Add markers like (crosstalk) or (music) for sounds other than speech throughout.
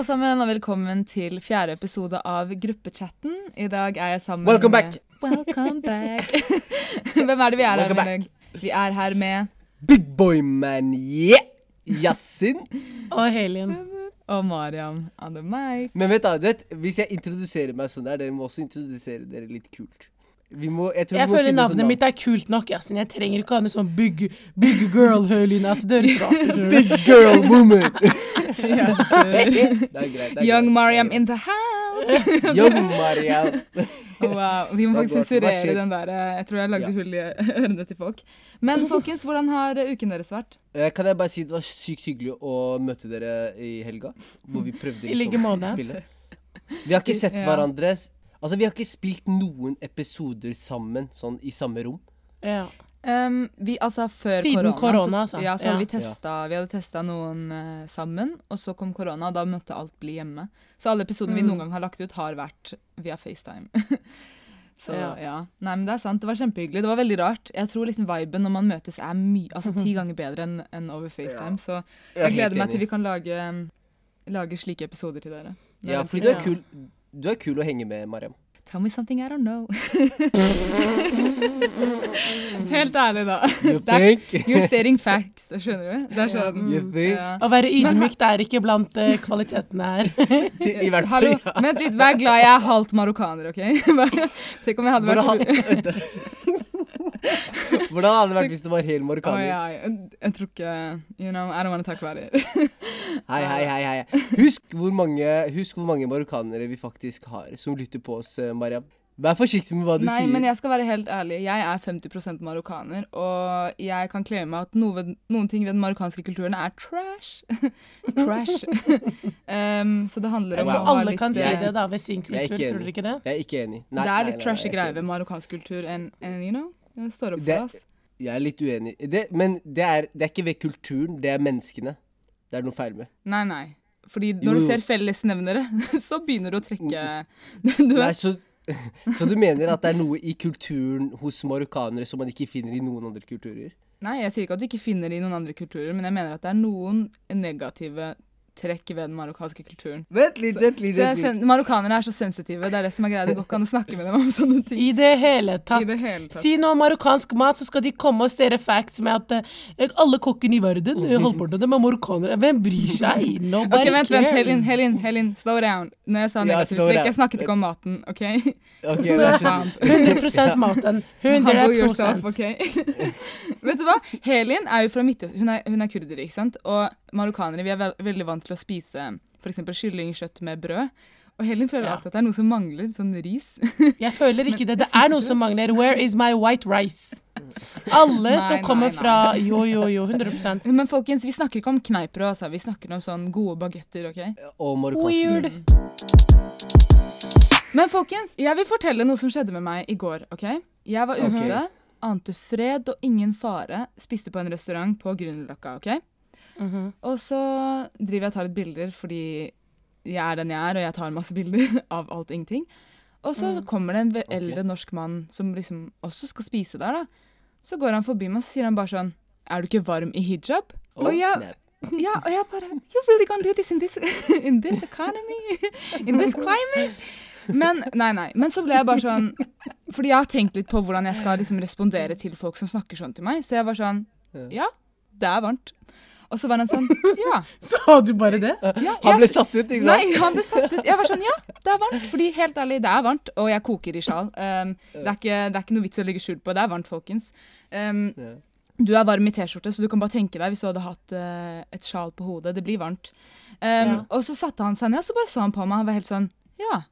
alle sammen, og velkommen til fjerde episode av Gruppechatten. I dag er jeg sammen Welcome med back. Welcome back. (laughs) Hvem er det vi er her med i dag? Vi er her med Big boy man, yeah! Yasin. Og Helien. og Mariam on the mic. Men vet du, du vet, hvis jeg introduserer meg sånn der, dere må også introdusere dere litt kult. Vi må, jeg Jeg føler navnet mitt er kult nok. Yasin. Jeg trenger ikke ha noe sånn big, big girl-høylyd. Altså. Big girl woman. (laughs) Jenter. det er greit. det er Young. Mariam in the house. (laughs) Young Mariam. (laughs) Wow, Vi må faktisk sensurere den der. eh, Jeg tror jeg lagde Ja. hull i ørene til folk. Men folkens, hvordan har uken deres vært? Eh, Kan jeg bare si det var sykt hyggelig å møte dere i helga. Hvor vi prøvde I like måte. å spille. Vi har ikke sett Ja. hverandre Altså, vi har ikke spilt noen episoder sammen, sånn i samme rom. Ja. Um, vi, altså før Siden korona, altså. ja, så hadde Ja. vi testa Vi hadde testa noen uh, sammen, og så kom korona, og da måtte alt bli hjemme. Så alle episodene vi Mm. noen gang har lagt ut, har vært via FaceTime. (laughs) så ja. Ja. Nei, men det er sant. Det var kjempehyggelig. Det var veldig rart. Jeg tror liksom viben når man møtes er mye, altså ti (laughs) ganger bedre enn en over FaceTime. Så Jeg er jeg gleder meg til vi kan lage, lage slike episoder til dere. Ja, fordi du er Ja. kul Du er kul å henge med, Mariam. Tell me something I don't know. (laughs) Helt ærlig, da. You think? You're stating facts, skjønner du? Det er sånn You think? ja. Å være ydmyk det er ikke blant uh, kvalitetene her. (laughs) I hvert fall. Ja. vent litt, vær glad jeg er halvt marokkaner, OK? (laughs) Tenk om jeg hadde vært (laughs) Hvordan hadde det vært hvis det var helt marokkaner? Oh, ja, jeg, jeg tror ikke You know, I don't want to talk about it. (laughs) Hei, hei, hei, hei. Husk hvor mange, husk hvor mange marokkanere vi faktisk har som lytter på oss, eh, Mariam. Vær forsiktig med hva du Nei, sier. men jeg skal være helt ærlig. Jeg er 50% marokkaner, og jeg kan klemme at noe ved, noen ting ved den marokkanske kulturen er trash. (laughs) trash. um, så det handler om tror å ha Alle litt kan si eh, det da ved sin kultur, tror dere ikke det? Jeg er ikke enig. Nei, Det er litt nei, trashy er greier ved marokkansk kultur enn enn, you know? Det står opp for oss. Jeg er litt uenig. Det, men det er, det er ikke ved kulturen, det er menneskene. Det er noe feil med. Nei, nei. Fordi Jo, når du ser fellesnevnere, (laughs) så begynner du å trekke (laughs) du Nei, så, (laughs) så du mener at det er noe i kulturen hos marokkanere som man ikke finner i noen andre kulturer? Nei, jeg sier ikke at du ikke finner det i noen andre kulturer, men jeg mener at det er noen negative trekk ved den marokkanske kulturen. Vent litt, vent litt. vent litt. sen marokkanere er så sensitive, det er det som er greia. Det går ikke an å snakke med dem om sånne ting. I det hele I tatt. det hele tatt. Si noe om marokkansk mat, så skal de komme og stere facts med at uh, alle kokkene i verden, holder på med det, men marokkanere. Hvem bryr seg? (laughs) Nobody vent, vent, cares. Helin, Helin, Helin, slow down. Når jeg sa negativt trekk, jeg snakket ikke om maten, OK? Ok, For (laughs) vær så faen. snill. 100% maten. Humble yourself, 100 OK? (laughs) Vet du hva? Helin er jo fra Midtøsten. Hun hun er kurder, ikke sant? Og marokkanere vi er vel, veldig vant til å spise f.eks. kyllingkjøtt med brød. Og Helen føler Ja. alltid at det er noe som mangler, sånn ris. (laughs) Jeg føler ikke det. Det er noe som mangler. Where is my white rice? (laughs) Alle Nei, som kommer nei, fra Jo, jo, jo. 100% Men folkens, vi snakker ikke om kneiper, altså. Vi snakker om sånn gode bagetter, OK? Og. Weird. Men folkens, jeg vil fortelle noe som skjedde med meg i går, OK? Jeg var ute, okay. ante fred og ingen fare, spiste på en restaurant på Grünerløkka, OK? Mhm. Og så driver jeg og tar litt bilder fordi jeg er den jeg er, og jeg tar masse bilder (laughs) av alt og ingenting. Og så kommer det en eldre norsk mann som liksom også skal spise der, da. Så går han forbi meg, og så sier han bare sånn Er du ikke varm i hijab? Oh, og, jeg, snap. (laughs) ja, og jeg bare You really gonna do this in this, (laughs) in this economy? In this climate? Men nei, nei. Men så ble jeg bare sånn Fordi jeg har tenkt litt på hvordan jeg skal liksom respondere til folk som snakker sånn til meg. Så jeg var sånn Ja, det er varmt. Og så var han sånn Ja. (laughs) Sa du bare det? ja Han ble satt ut, ikke sant? Nei, han ble satt ut. Jeg var sånn, ja, det er varmt. (laughs) Fordi helt ærlig, det er varmt, og jeg koker i sjal. Um, det, er ikke, det er ikke noe vits å ligge skjult på. Det er varmt, folkens. Um, du er varm i T-skjorte, så du kan bare tenke deg hvis du hadde hatt uh, et sjal på hodet. Det blir varmt. Um, Ja. Og så satte han seg ned, og så bare så han på meg. Han var helt sånn, ja.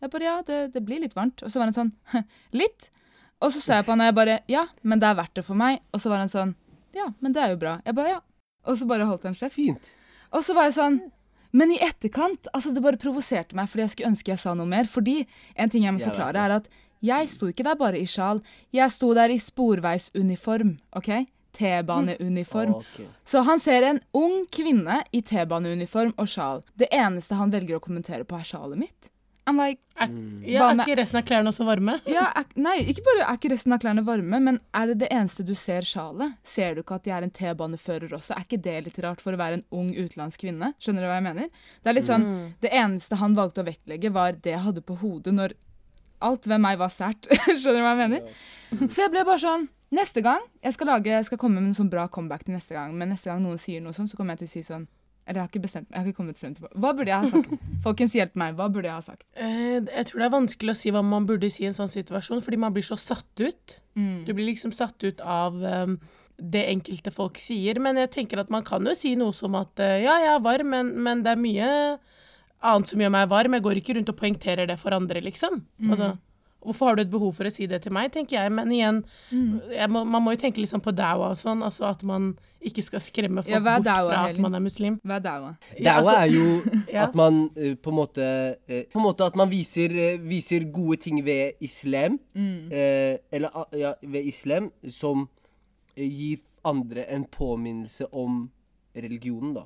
Jeg bare, ja, det, det blir litt varmt. Og så var han sånn, (laughs) litt. Og så sa jeg på han, og jeg bare, ja, men det er verdt det for meg. Og så var han sånn, ja, men det er jo bra. Jeg bare, ja. Og så bare holdt han kjeft. Fint. Og så var jeg sånn Men i etterkant altså Det bare provoserte meg fordi jeg skulle ønske jeg sa noe mer. Fordi en ting jeg må Jeg forklare, er at jeg sto ikke der bare i sjal. Jeg sto der i sporveisuniform. OK? T-baneuniform. Okay. Så han ser en ung kvinne i T-baneuniform og sjal. Det eneste han velger å kommentere på, er sjalet mitt. I'm like Er, Mm. ja, er ikke resten av klærne også varme? (laughs) ja, er, Nei, ikke bare er ikke resten av klærne varme, men er det det eneste du ser sjalet? Ser du ikke at de er en T-banefører også? Er ikke det litt rart for å være en ung utenlandsk kvinne? Skjønner du hva jeg mener? Det er litt sånn, Mm. det eneste han valgte å vektlegge, var det jeg hadde på hodet når alt ved meg var sært. (laughs) Skjønner du hva jeg mener? Så jeg ble bare sånn Neste gang jeg skal lage, jeg skal komme med en sånn bra comeback til neste gang, men neste gang noen sier noe sånn, så kommer jeg til å si sånn Eller jeg har ikke bestemt meg, jeg har ikke kommet frem til Hva burde jeg ha sagt? (laughs) Folkens, hjelp meg. Hva burde jeg ha sagt? Eh, jeg tror det er vanskelig å si hva man burde si i en sånn situasjon, fordi man blir så satt ut. Mm. Du blir liksom satt ut av um, det enkelte folk sier. Men jeg tenker at man kan jo si noe som at uh, ja, jeg er varm, men, men det er mye annet som gjør meg varm. Jeg går ikke rundt og poengterer det for andre, liksom. Mm. Altså, hvorfor har du et behov for å si det til meg, tenker jeg. Men igjen, Mm. jeg må, man må jo tenke liksom på dawa og sånn, altså at man ikke skal skremme folk Ja, bort dawa, fra at man er muslim. Hva er daua? Ja, Dawa altså- er jo (laughs) at man eh, på en måte eh, På en måte at man viser, eh, viser gode ting ved islam. eh, eller ah, ja, ved islam som gir andre en påminnelse om religionen, da.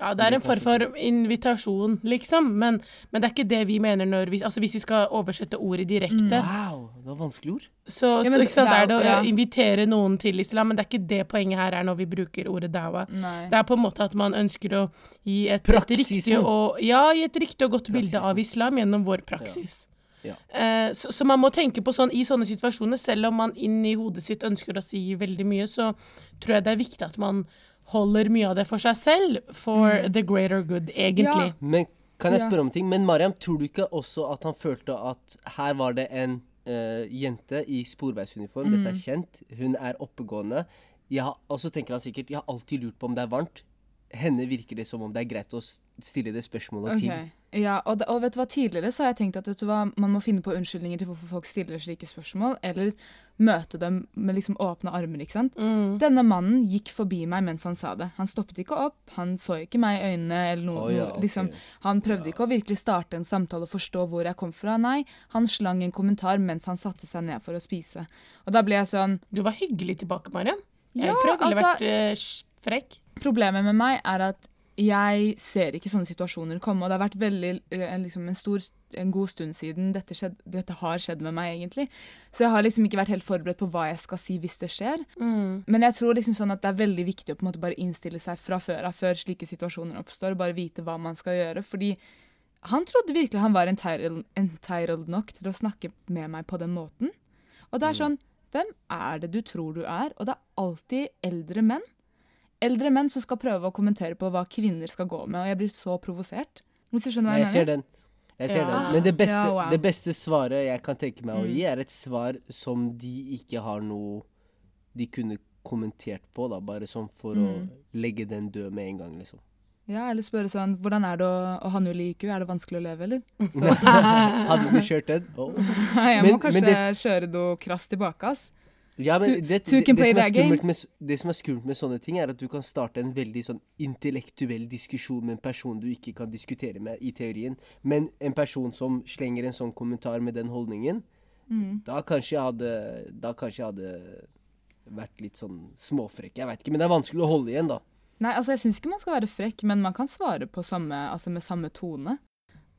Ja, det er en form for invitasjon, liksom. Men, men det er ikke det vi mener når vi Altså hvis vi skal oversette ordet direkte, Wow, det var vanskelig ord. så, Ja, så men ikke sant, det er det å ja. invitere noen til islam. Men det er ikke det poenget her er når vi bruker ordet dawa. Nei. Det er på en måte at man ønsker å gi et, et riktig og Ja, gi et riktig og godt bilde av islam gjennom vår praksis. Ja. Eh, så, så man må tenke på sånn i sånne situasjoner, selv om man inni hodet sitt ønsker å si veldig mye, så tror jeg det er viktig at man holder mye av det for seg selv, for the greater good, egentlig. Ja. Men kan jeg spørre om ting? Men Mariam, tror du ikke også at han følte at her var det en uh, jente i sporveisuniform, dette er kjent, hun er oppegående. Jeg har, og så tenker han sikkert jeg har alltid lurt på om det er varmt. Henne virker det som om det er greit å stille det spørsmålet til. Ok. Ja, og, det, og vet du hva, tidligere så har jeg tenkt at vet du hva, man må finne på unnskyldninger til hvorfor folk stiller slike spørsmål, eller møte dem med liksom åpne armer, ikke sant. Mm. Denne mannen gikk forbi meg mens han sa det. Han stoppet ikke opp, han så ikke meg i øynene eller noe. oh, ja, okay. liksom. Han prøvde ikke å virkelig starte en samtale og forstå hvor jeg kom fra, nei. Han slang en kommentar mens han satte seg ned for å spise. Og da ble jeg sånn, Du var hyggelig tilbake, Mariam. Jeg Ja, tror jeg ville altså- vært uh, frekk. Problemet med meg er at jeg ser ikke sånne situasjoner komme, og det har vært veldig, eh, liksom en, stor, en god stund siden dette, skjedd, dette har skjedd med meg, egentlig. Så jeg har liksom ikke vært helt forberedt på hva jeg skal si hvis det skjer. Mm. Men jeg tror liksom sånn at det er veldig viktig å på en måte bare innstille seg fra før av, før slike situasjoner oppstår, og bare vite hva man skal gjøre. Fordi han trodde virkelig han var entitled, entitled nok til å snakke med meg på den måten. Og det er sånn, hvem er det du tror du er? Og det er alltid eldre menn. Eldre menn som skal prøve å kommentere på hva kvinner skal gå med, og jeg blir så provosert. Hvis du skjønner hva jeg, jeg jeg ser den. Jeg ser Ja. den. Men det beste, Ja, wow. det beste svaret jeg kan tenke meg å Mm. gi, er et svar som de ikke har noe de kunne kommentert på, da. Bare sånn for å Mm. legge den død med en gang, liksom. Ja, eller spørre sånn, hvordan er det å, å ha null IQ? Er det vanskelig å leve, eller? (laughs) Hadde du kjørt den? (laughs) Oh. jeg jeg Men- må kanskje men det- kjøre noe krass tilbake, ass. Ja, men det, det, to det, det, som med, det som er skummelt med sånne ting, er at du kan starte en veldig sånn intellektuell diskusjon med en person du ikke kan diskutere med i teorien. Men en person som slenger en sånn kommentar med den holdningen, Mm. da kanskje jeg hadde Da kanskje jeg hadde vært litt sånn småfrekk. Jeg veit ikke, men det er vanskelig å holde igjen, da. Nei, altså jeg syns ikke man skal være frekk, men man kan svare på samme, altså med samme tone.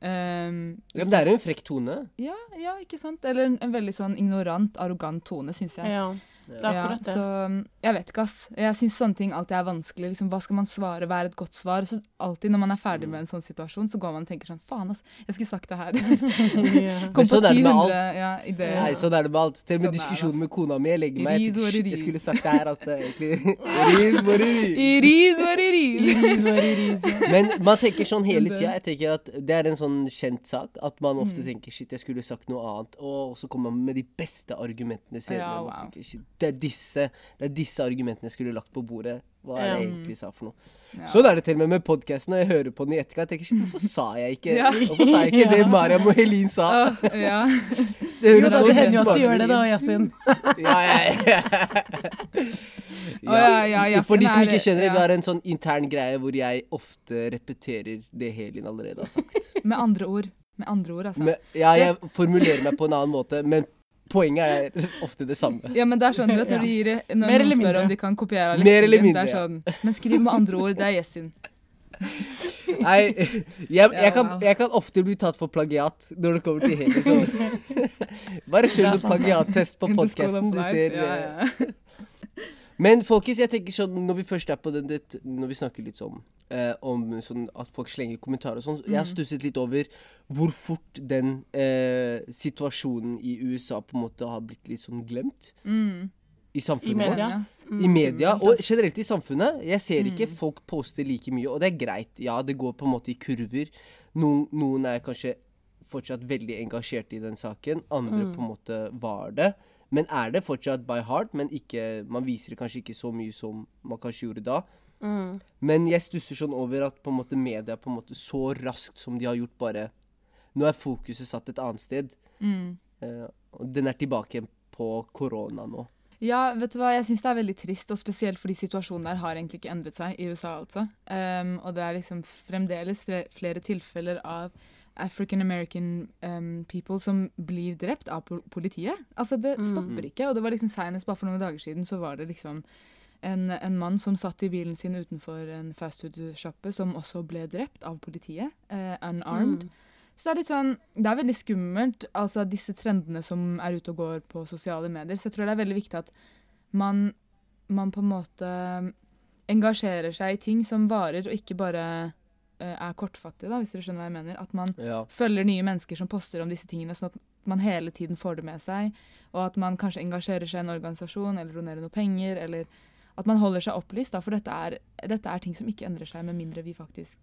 Um, Ja, men det er jo en frekk tone. ja, ja, ikke sant? Eller en, en veldig sånn ignorant, arrogant tone, syns jeg. Ja, det er akkurat det. så um, jeg vet ikke, ass. Jeg syns sånne ting alltid er vanskelig. Liksom, hva skal man svare? Hva er et godt svar? Så alltid når man er ferdig med en sånn situasjon, så går man og tenker sånn Faen, ass, jeg skulle sagt det her. (laughs) Kom på sånn er det med 1000 ja, ideer. Nei, sånn er det med alt. Til og med diskusjonen med kona mi. Jeg legger meg It jeg jeg skulle sagt det her, ass. Det er egentlig It is what ris var It is what it is. Men man tenker sånn hele tida. Jeg tenker at Det er en sånn kjent sak at man ofte Mm. tenker shit, jeg skulle sagt noe annet. Og så kommer man med de beste argumentene senere. Ja, wow. tenker, shit, det, er disse, det er disse argumentene jeg skulle lagt på bordet. Hva er det jeg egentlig sa for noe? Ja. Sånn er det til og med med podkasten. Når jeg hører på den i etterkant, tenker jeg hvorfor sa jeg ikke Ja. Hvorfor sa jeg ikke det (laughs) Ja. Mariam og Helin sa? Uh, ja. Det høres da, ut. det hender jo at du gjør det, da. Yasin. (laughs) Ja, ja, ja. For de som ikke skjønner det, vi har en sånn intern greie hvor jeg ofte repeterer det Helin allerede har sagt. (laughs) Med andre ord. Med andre ord, altså. Med, ja, jeg formulerer meg på en annen måte, men poenget er ofte det samme. Ja, men det er sånn, du vet, når, de gir, når noen spør mindre. om de kan kopiere Mer eller mindre, det er sånn Men skriv med andre ord, det er Yesin. (laughs) Nei, jeg, jeg, kan, jeg kan ofte bli tatt for plagiat når det kommer til hele sånn (laughs) Bare kjør sånn plagiattest på podkasten. (laughs) Du ser ja, eh, ja. Men folkens, jeg tenker sånn når vi først er på det, det Når vi snakker litt sånn eh, om sånn at folk slenger kommentarer og sånn Jeg har Mm. stusset litt over hvor fort den eh, situasjonen i USA på en måte har blitt litt sånn glemt Mm. i samfunnet I media. Mm. I media, og generelt i samfunnet. Jeg ser ikke Mm. folk poster like mye, og det er greit. Ja, det går på en måte i kurver. Noen, noen er kanskje fortsatt veldig engasjert i den saken, andre Mm. på en måte var det. Men er det fortsatt by heart, men ikke, man viser det kanskje ikke så mye som man kanskje gjorde da. Mm. Men jeg stusser sånn over at på en måte media på en måte så raskt som de har gjort bare Nå er fokuset satt et annet sted. Mm. Uh, og den er tilbake på korona nå. Ja, vet du hva, jeg syns det er veldig trist, og spesielt fordi situasjonen der har egentlig ikke endret seg, i USA altså. Um, og det er liksom fremdeles flere, tilfeller av African American um, people som blir drept av politiet. Altså, det Mm. stopper ikke. Og det var liksom senest bare for noen dager siden så var det liksom en, en mann som satt i bilen sin utenfor en fastfood-sjappe, som også ble drept av politiet. Uh, unarmed. Mm. Så det er litt sånn, det er veldig skummelt, altså disse trendene som er ute og går på sosiale medier. Så jeg tror det er veldig viktig at man, man på en måte engasjerer seg i ting som varer, og ikke bare er kortfattig, da, hvis dere skjønner hva jeg mener. At man Ja. følger nye mennesker som poster om disse tingene, sånn at man hele tiden får det med seg, og at man kanskje engasjerer seg i en organisasjon, eller donerer noe penger, eller at man holder seg opplyst, da, for dette er, dette er ting som ikke endrer seg, med mindre vi faktisk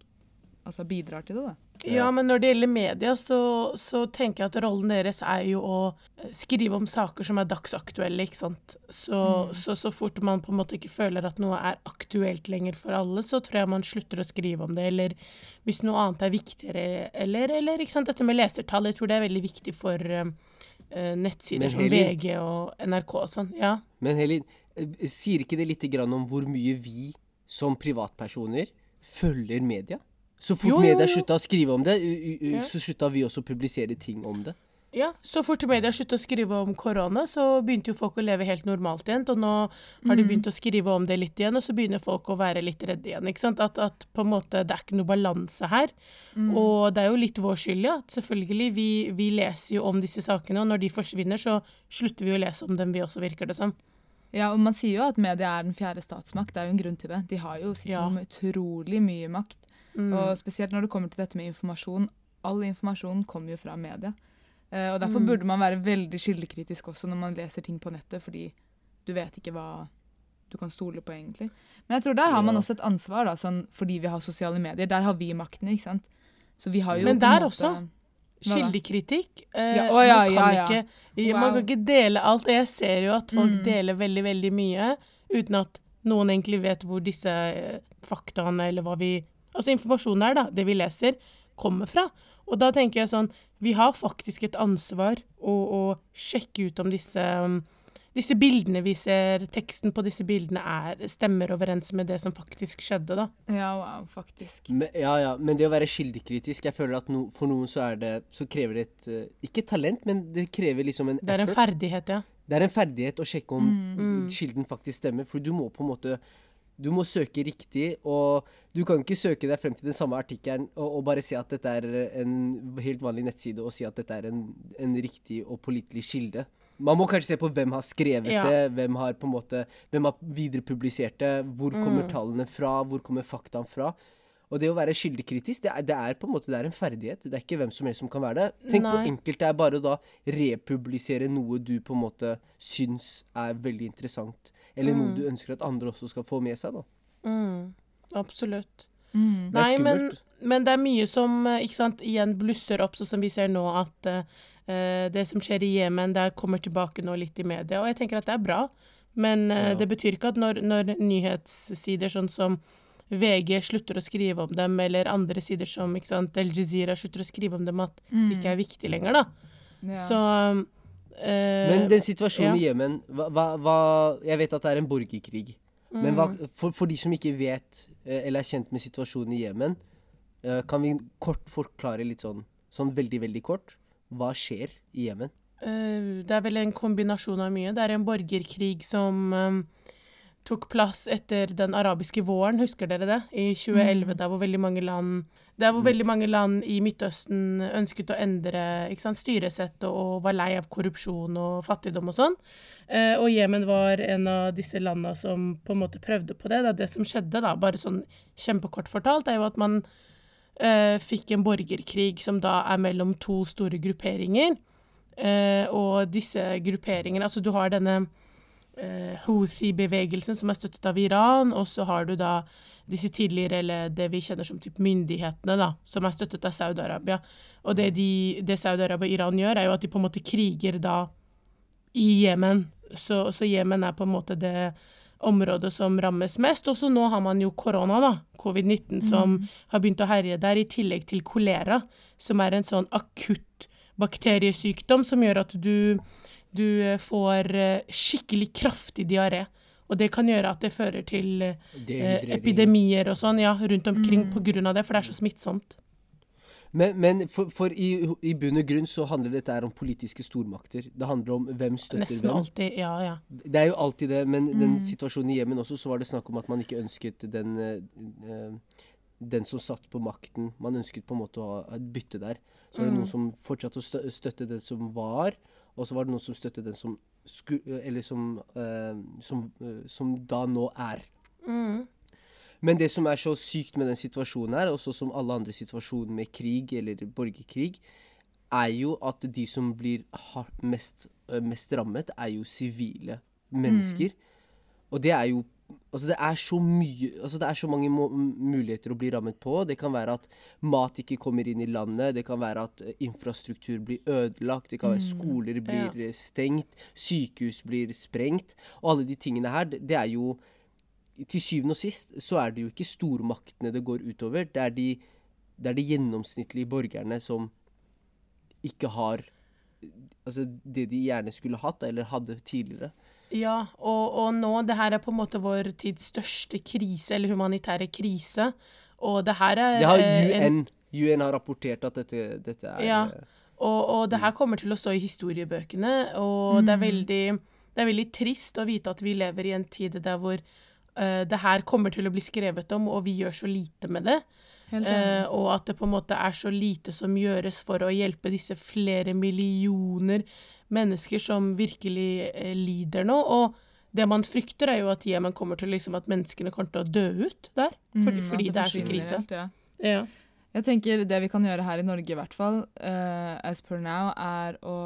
altså, bidrar til det. da. Ja, men når det gjelder media, så, så tenker jeg at rollen deres er jo å eh, skrive om saker som er dagsaktuelle, ikke sant. Så, Mm. så, så fort man på en måte ikke føler at noe er aktuelt lenger for alle, så tror jeg man slutter å skrive om det. Eller hvis noe annet er viktigere, eller, eller ikke sant, dette med lesertall. Jeg tror det er veldig viktig for eh, eh, nettsider som VG og NRK og sånn. Ja. Men Helin, sier ikke det litt grann om hvor mye vi som privatpersoner følger media? Så fort Jo, media slutta å skrive om det, Ja. så slutta vi også å publisere ting om det. Ja, så fort media sluttet å skrive om korona, så begynte jo folk å leve helt normalt igjen. Og nå har de begynt å skrive om det litt igjen, og så begynner folk å være litt redde igjen. ikke sant? At, at på en måte det er ikke noe balanse her. Og det er jo litt vår skyld, ja. Selvfølgelig. Vi, vi leser jo om disse sakene, og når de forsvinner, så slutter vi å lese om dem, vi også, virker det som. Ja, og man sier jo at media er den fjerde statsmakt. Det er jo en grunn til det. De har jo sitter Ja. med utrolig mye makt. Mm. Og spesielt når det kommer til dette med informasjon. All informasjon kommer jo fra media. Uh, og derfor Mm. burde man være veldig kildekritisk også når man leser ting på nettet, fordi du vet ikke hva du kan stole på, egentlig. Men jeg tror der har man også et ansvar, da, sånn, fordi vi har sosiale medier. Der har vi makten, ikke sant. Så vi har jo Men der måte- også. Kildekritikk. Eh, Ja, å ja, man, kan ja, ja. Ikke, Wow. man kan ikke dele alt. Og jeg ser jo at folk Mm. deler veldig, veldig mye uten at noen egentlig vet hvor disse eh, faktaene eller hva vi Altså informasjonen der, da, det vi leser, kommer fra. Og da tenker jeg sånn Vi har faktisk et ansvar å, å sjekke ut om disse um, disse bildene vi ser, teksten på disse bildene er, stemmer overens med det som faktisk skjedde, da. Ja, wow, faktisk. Men, ja, ja, men det å være kildekritisk Jeg føler at no, for noen så er det Så krever det et eh, Ikke talent, men det krever liksom en Det er en ferdighet, ja. Det er en ferdighet å sjekke om Mm. kilden faktisk stemmer, for du må på en måte du må søke riktig, og du kan ikke søke deg frem til den samme artikkelen og, og bare si at dette er en helt vanlig nettside, og si at dette er en, en riktig og pålitelig kilde. Man må kanskje se på hvem har skrevet Ja. det, hvem har på en måte, hvem har viderepublisert det, hvor kommer Mm. tallene fra, hvor kommer faktaen fra. Og det å være kildekritisk, det er, det er på en måte det en ferdighet. Det er ikke hvem som helst som kan være det. Tenk hvor enkelt det er bare å da republisere noe du på en måte syns er veldig interessant, eller noe Mm. du ønsker at andre også skal få med seg, da. Mm, absolutt. Mm. Det Nei, men, skummelt. men det er mye som eh, ikke sant, igjen blusser opp, sånn som vi ser nå at uh, det som skjer i Jemen, det kommer tilbake nå litt i media. Og jeg tenker at det er bra, men uh, Ja. det betyr ikke at når, når nyhetssider sånn som VG slutter å skrive om dem, eller andre sider som ikke sant, El Jazeera slutter å skrive om dem, at det ikke er viktig lenger, da. Ja. Så eh, Men den situasjonen ja. i Jemen hva, hva, hva Jeg vet at det er en borgerkrig. Men hva, Mm. for, for de som ikke vet eh, eller er kjent med situasjonen i Jemen, eh, kan vi kort forklare litt sånn, sånn veldig, veldig kort, hva skjer i Jemen? Eh, det er vel en kombinasjon av mye. Det er en borgerkrig som eh, tok plass etter den arabiske våren, husker dere det? I 2011, der hvor veldig mange land der hvor veldig mange land i Midtøsten ønsket å endre sant, styresett og, var lei av korrupsjon og fattigdom og sånn. Eh, og Jemen var en av disse landene som på en måte prøvde på det. Da. Det som skjedde, da, bare sånn kjempekort fortalt, er jo at man eh, fikk en borgerkrig som da er mellom to store grupperinger. Eh, og disse grupperingene Altså, du har denne Houthi-bevegelsen som er støttet av Iran, og så har du da disse tidligere, eller det vi kjenner som typ myndighetene, da, som er støttet av Saudi-Arabia. Og det, de, det Saudi-Arabia og Iran gjør, er jo at de på en måte kriger da i Jemen. Så, så Jemen er på en måte det området som rammes mest. Også nå har man jo korona, da, covid-19, som har begynt å herje der, i tillegg til kolera, som er en sånn akutt bakteriesykdom som gjør at du, du får eh, skikkelig kraftig diaré. Og det kan gjøre at det fører til eh, epidemier og sånn ja, rundt omkring på grunn av det, for det er så smittsomt. Men, men for, for i, i bunn og grunn så handler dette her om politiske stormakter. Det handler om hvem støtter Nesten hvem. alltid. Ja, ja. Det er jo alltid det, men den situasjonen i Jemen også, så var det snakk om at man ikke ønsket den eh, eh, den som satt på makten. Man ønsket på en måte å ha et bytte der. Så var det noen som fortsatte å støtte det som var, og så var det noen som støttet den som sku, Eller som, uh, som, uh, som da nå er. Men det som er så sykt med den situasjonen her, også som alle andre situasjoner med krig eller borgerkrig, er jo at de som blir mest, eh, mest rammet, er jo sivile mennesker. Og det er jo Altså, det er så mye Altså, det er så mange muligheter å bli rammet på. Det kan være at mat ikke kommer inn i landet. Det kan være at eh, infrastruktur blir ødelagt. Det kan være skoler blir ja. stengt. Sykehus blir sprengt. Og alle de tingene her, det, det er jo Til syvende og sist så er det jo ikke stormaktene det går utover. Det er de, det er de gjennomsnittlige borgerne som ikke har Altså det de gjerne skulle hatt, eller hadde tidligere. Ja, og, og nå, det her er på en måte vår tids største krise, eller humanitære krise. Og det her er Det har UN. en- UN har rapportert at dette, dette er Ja. eh, Og, og det her kommer til å stå i historiebøkene, og det, er veldig, det er veldig trist å vite at vi lever i en tid der hvor uh, det her kommer til å bli skrevet om, og vi gjør så lite med det. Helt Eh, og at det på en måte er så lite som gjøres for å hjelpe disse flere millioner mennesker som virkelig eh, lider nå. Og det man frykter, er jo at Jemen kommer til liksom at menneskene kommer til å dø ut der. Fordi, Mm, fordi det, er så krise. helt, ja. Ja. Jeg tenker det vi kan gjøre her i Norge i hvert fall, uh, as per now, er å,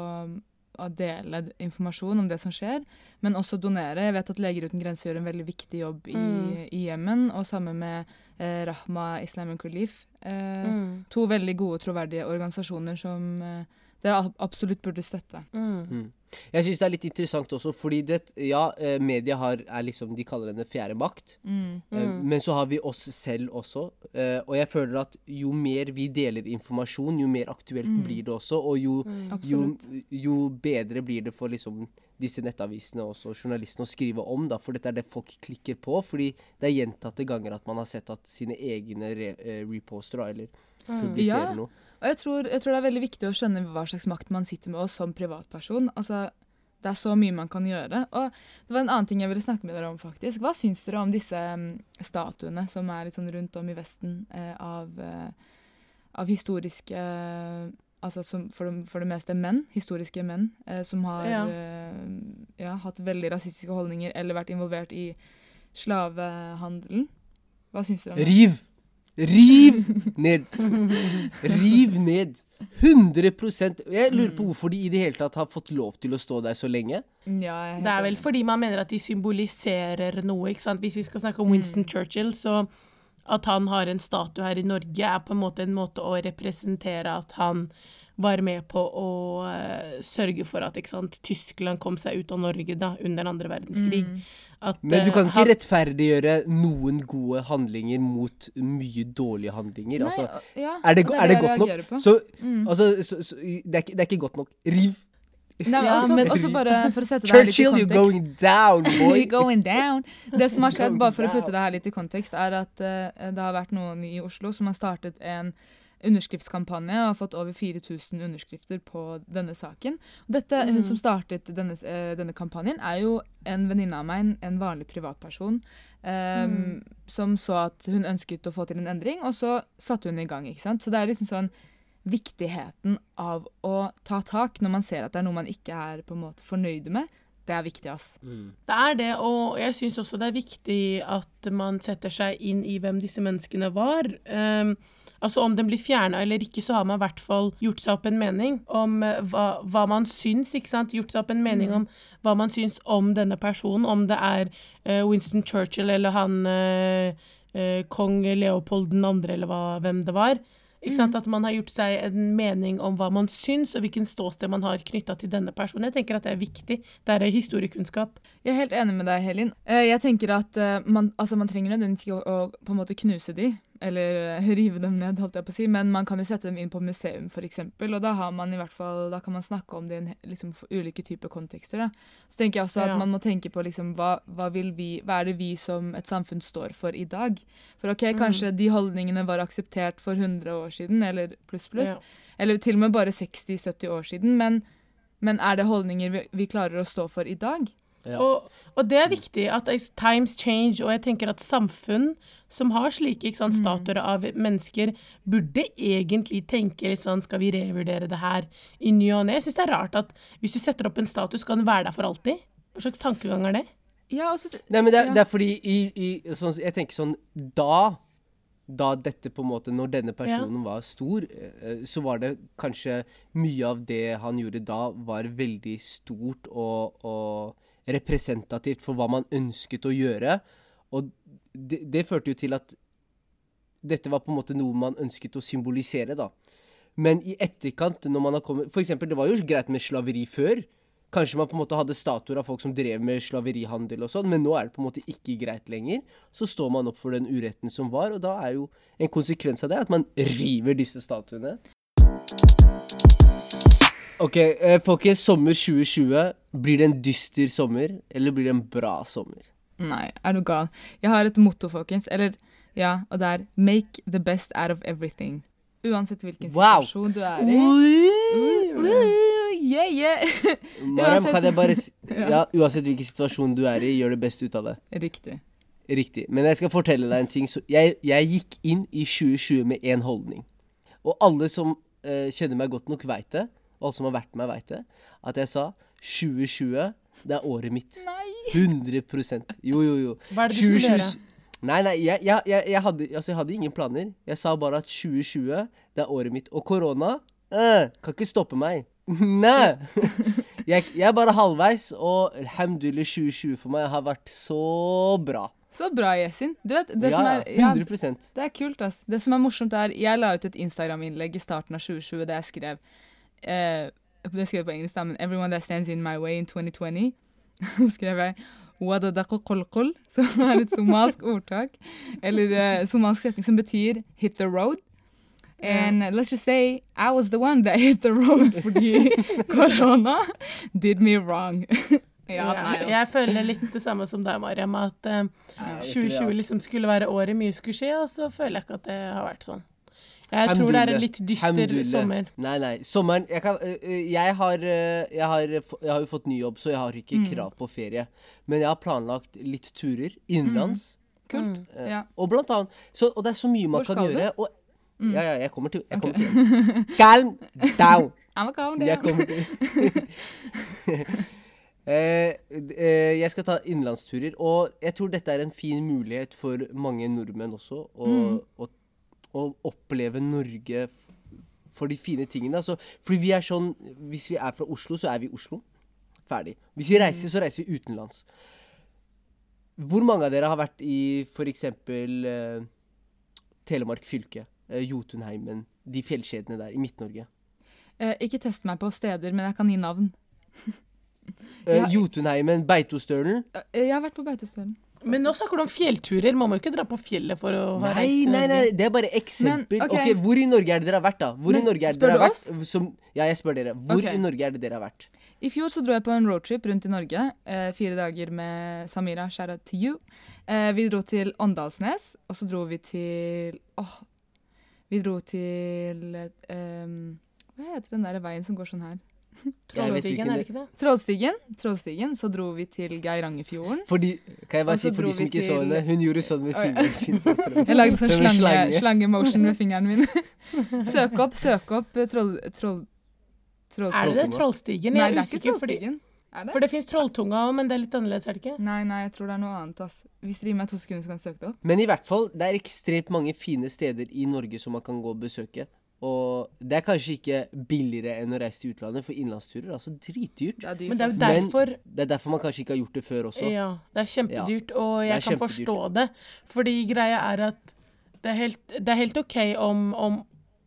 å dele informasjon om det som skjer, men også donere. Jeg vet at Leger uten grenser gjør en veldig viktig jobb i, Mm. i Jemen, og sammen med eh, Rahma Islamic Relief. Eh, Mm. To veldig gode, troverdige organisasjoner som eh, dere absolutt burde støtte. Mm. Jeg syns det er litt interessant også, fordi det, ja, eh, media har, er liksom De kaller den den fjerde makt. Mm. Mm. Men så har vi oss selv også. eh, Og jeg føler at jo mer vi deler informasjon, jo mer aktuelt blir det også. Og jo, jo, Mm. Absolutt. jo bedre blir det for liksom disse nettavisene og journalistene å skrive om, da. For dette er det folk klikker på. Fordi det er gjentatte ganger at man har sett at sine egne re, eh, reposter da, eller publiserer Ja. noe. Og jeg tror, jeg tror det er veldig viktig å skjønne hva slags makt man sitter med også som privatperson. Altså, det er så mye man kan gjøre. Og det var en annen ting jeg ville snakke med dere om, faktisk. Hva syns dere om disse mm, statuene som er litt sånn rundt om i Vesten eh, av, eh, av historiske eh, Altså som for, det, for det meste menn, historiske menn, eh, som har Ja. eh, ja, hatt veldig rasistiske holdninger eller vært involvert i slavehandelen. Hva syns dere om det? Riv! Riv ned! Riv ned! 100 Jeg lurer Mm. på hvorfor de i det hele tatt har fått lov til å stå der så lenge. Ja, Det er vel fordi man mener at de symboliserer noe. ikke sant? Hvis vi skal snakke om Winston Churchill, så at han har en statue her i Norge, er på en måte en måte å representere at han var med på å eh, sørge for at ikke sant, Tyskland kom seg ut av Norge da, under andre verdenskrig. At, Men du eh, kan ikke han- rettferdiggjøre noen gode handlinger mot mye dårlige handlinger. Nei, altså, ja, er det, det, er det jeg godt nok? Så, Mm. altså, så, så, det, er ikke, det er ikke godt nok. Riv! Nei, men (laughs) Ja, også, men- også bare for å sette det her litt i Churchill, you're going down, (laughs) boy! You're going down. Det som har skjedd, bare for å putte det her litt i kontekst, er at uh, det har vært noen i Oslo som har startet en underskriftskampanje og har fått over 4000 underskrifter på denne saken. Dette, mm. Hun som startet denne, eh, denne kampanjen, er jo en venninne av meg, en, en vanlig privatperson, um, Mm. som så at hun ønsket å få til en endring, og så satte hun i gang. ikke sant? Så det er liksom sånn viktigheten av å ta tak når man ser at det er noe man ikke er på en måte fornøyd med. Det er viktig, ass. Mm. Det er det, og jeg syns også det er viktig at man setter seg inn i hvem disse menneskene var. Um, altså Om den blir fjerna eller ikke, så har man i hvert fall gjort seg opp en mening om eh, hva, hva man syns. ikke sant? Gjort seg opp en mening om hva man syns om denne personen. Om det er eh, Winston Churchill eller han eh, kong Leopold 2., eller hva, hvem det var. Sant? At man har gjort seg en mening om hva man syns, og hvilken ståsted man har knytta til denne personen. Jeg tenker at det er viktig. Det er historiekunnskap. Jeg er helt enig med deg, Helin. Jeg tenker at man, altså man trenger nødvendigvis ikke å, å på en måte knuse de, eller eh, (laughs) rive dem ned, holdt jeg på å si, men man kan jo sette dem inn på museum, f.eks., og da har man i hvert fall, da kan man snakke om det i en liksom, ulike typer kontekster. Da. Så tenker jeg også at Ja. man må tenke på liksom, hva, hva, vi, hva er det vi som et samfunn står for i dag? For ok, kanskje de holdningene var akseptert for 100 år siden, eller pluss pluss, Ja. eller til og med bare 60-70 år siden, men, men er det holdninger vi, vi klarer å stå for i dag? Ja. Og, og det er viktig at times change, og jeg tenker at samfunn som har slike ikke sant, statuer av mennesker, burde egentlig tenke litt sånn Skal vi revurdere det her i ny og ne? Jeg syns det er rart at hvis du setter opp en status, skal den være der for alltid? Hva slags tankegang er det? Ja, også, Nei, men det, er- Ja. det er fordi i, i sånn, Jeg tenker sånn Da Da dette på en måte Når denne personen var stor, eh, så var det kanskje mye av det han gjorde da, var veldig stort og, og representativt for hva man ønsket å gjøre. Og det, det førte jo til at dette var på en måte noe man ønsket å symbolisere, da. Men i etterkant, når man har kommet For eksempel, det var jo greit med slaveri før. Kanskje man på en måte hadde statuer av folk som drev med slaverihandel og sånn, men nå er det på en måte ikke greit lenger. Så står man opp for den uretten som var, og da er jo en konsekvens av det at man river disse statuene. Ok, eh, folkens. Sommer 2020. Blir det en dyster sommer, eller blir det en bra sommer? Nei, er du gal? Jeg har et motto, folkens. Eller, ja, og det er 'make the best out of everything'. Uansett hvilken Wow. situasjon du er i. Uh, yeah, yeah. (laughs) Mariam, kan jeg bare si (laughs) Ja, uansett hvilken situasjon du er i, gjør det best ut av det. Riktig. Riktig. Men jeg skal fortelle deg en ting. Så jeg, jeg gikk inn i 2020 med én holdning. Og alle som uh, kjenner meg godt nok, veit det. Og alle som har vært med meg, veit det. At jeg sa 2020, det er året mitt. Nei. 100% Jo, jo, jo. Hva er det du skulle gjøre? Nei, nei, jeg, jeg, jeg, jeg, hadde, altså, jeg hadde ingen planer. Jeg sa bare at 2020, det er året mitt. Og korona eh, kan ikke stoppe meg. (laughs) Nei! Jeg er bare halvveis, og alhamdulillah 2020 for meg har vært så bra. Så bra, Yesin. Du vet, det ja, som er ja, 100% Det er kult, ass. Det som er morsomt, er Jeg la ut et Instagram-innlegg i starten av 2020 der jeg skrev eh, Det skrev jeg på engelsk, da, men 'Everyone that stands in my way in 2020'. Så (laughs) skrev jeg Wadadakokolkol, (laughs) som er et somalsk ordtak. Eller uh, somalisk setning som betyr 'hit the road'. And yeah. let's just say I was the one that (laughs) hit the road fordi korona did me wrong. ja, nei, jeg, jeg føler litt det samme som deg, Mariam, at uh, 2020 liksom skulle være året mye skulle skje, og så føler jeg ikke at det har vært sånn. Jeg tror det er en litt dyster Alhamdulillah. sommer. Nei, nei. Sommeren Jeg, kan, jeg, har, jeg, har, jeg har jo fått ny jobb, så jeg har ikke Mm. krav på ferie. Men jeg har planlagt litt turer innenlands. Kult. Mm. Ja. Og blant annet så, Og det er så mye man Hvor kan gjøre. Og, Ja, ja, jeg kommer til jeg kommer okay. til. (laughs) Calm down! Jeg kommer til (laughs) eh, eh, Jeg skal ta innenlandsturer, og jeg tror dette er en fin mulighet for mange nordmenn også. Å, Mm. å, å oppleve Norge for de fine tingene. Altså, fordi vi er sånn Hvis vi er fra Oslo, så er vi i Oslo. Ferdig. Hvis vi reiser, så reiser vi utenlands. Hvor mange av dere har vært i f.eks. Eh, Telemark fylke? Eh, Jotunheimen, de fjellkjedene der i Midt-Norge. Eh, ikke test meg på steder, men jeg kan gi navn. Eh, (laughs) Jotunheimen, Beitostølen. Eh, jeg har vært på Beitostølen. Men nå snakker du om fjellturer. Man må jo ikke dra på fjellet for å ha Nei, reist til nei, nei, Norge. det er bare eksempel. Men, ok. ok, Hvor i Norge er det dere har vært, da? Hvor Men, i Norge er det spør dere har oss? vært? Som, ja, jeg spør dere. Hvor Ok. i Norge er det dere har vært? I fjor så dro jeg på en roadtrip rundt i Norge. Eh, fire dager med Samira. Shout out to you. Eh, vi dro til Åndalsnes, og så dro vi til Åh. Vi dro til eh, Hva heter den der veien som går sånn her? Trollstigen, er det det- ikke det? Trollstigen. Trollstigen. Så dro vi til Geirangerfjorden. Fordi, kan jeg bare si for de som ikke ikke så henne, hun gjorde sånn med fingeren sin. sånn (laughs) Jeg lagde sånn en slange, slange. slange-motion med fingeren min. (laughs) søk opp, søk opp troll, troll... troll Er det det? Trollstigen? Nei, Jeg det er ikke fordi, Trollstigen. Er det? for det fins Trolltunga òg, men det er litt annerledes, er det ikke? Nei, nei, jeg tror det er noe annet. ass. Hvis dere gir meg to sekunder, så kan jeg søke det opp. Men i hvert fall, det er ekstremt mange fine steder i Norge som man kan gå og besøke. Og det er kanskje ikke billigere enn å reise til utlandet, for innlandsturer er altså dritdyrt. Det er dyrt. Men det er. Men- derfor Det er derfor man kanskje ikke har gjort det før også. Ja, det er kjempedyrt, og jeg kan kjempedyrt. forstå det. Fordi greia er at det er helt, det er helt OK om, om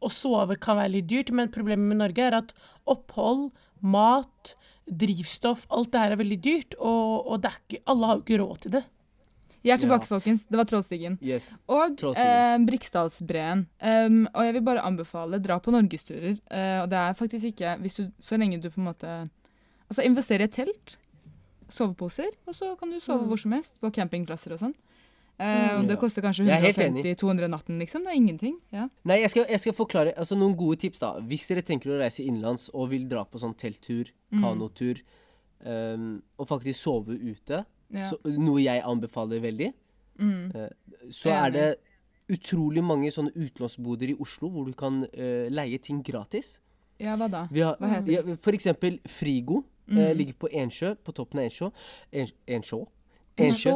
å sove kan være litt dyrt, men problemet med Norge er at opphold, mat, drivstoff, alt det her er veldig dyrt, og, og det er ikke, alle har jo ikke råd til det. Jeg er tilbake, Ja. folkens. Det var Trollstigen. Yes. Og eh, Briksdalsbreen. Um, og jeg vil bare anbefale dra på norgesturer. Uh, og det er faktisk ikke hvis du, Så lenge du på en måte Altså investere i et telt, soveposer, og så kan du sove Mm. hvor som helst. På campingplasser og sånn. Uh, Mm. og det koster kanskje Jeg er helt enig. 150-200 natten, liksom. Det er ingenting. Ja. Nei, jeg skal, jeg skal forklare altså noen gode tips, da. Hvis dere tenker å reise innenlands og vil dra på sånn telttur, Mm. kanotur, um, og faktisk sove ute, Ja. så, noe jeg anbefaler veldig, Mm. så er det utrolig mange sånne utlånsboder i Oslo hvor du kan uh, leie ting gratis. ja, hva da? Vi har, Hva heter det? ja, for eksempel Frigo. Mm. Uh, ligger på Ensjø, på toppen av Ensjø. En- Ensjø? Så,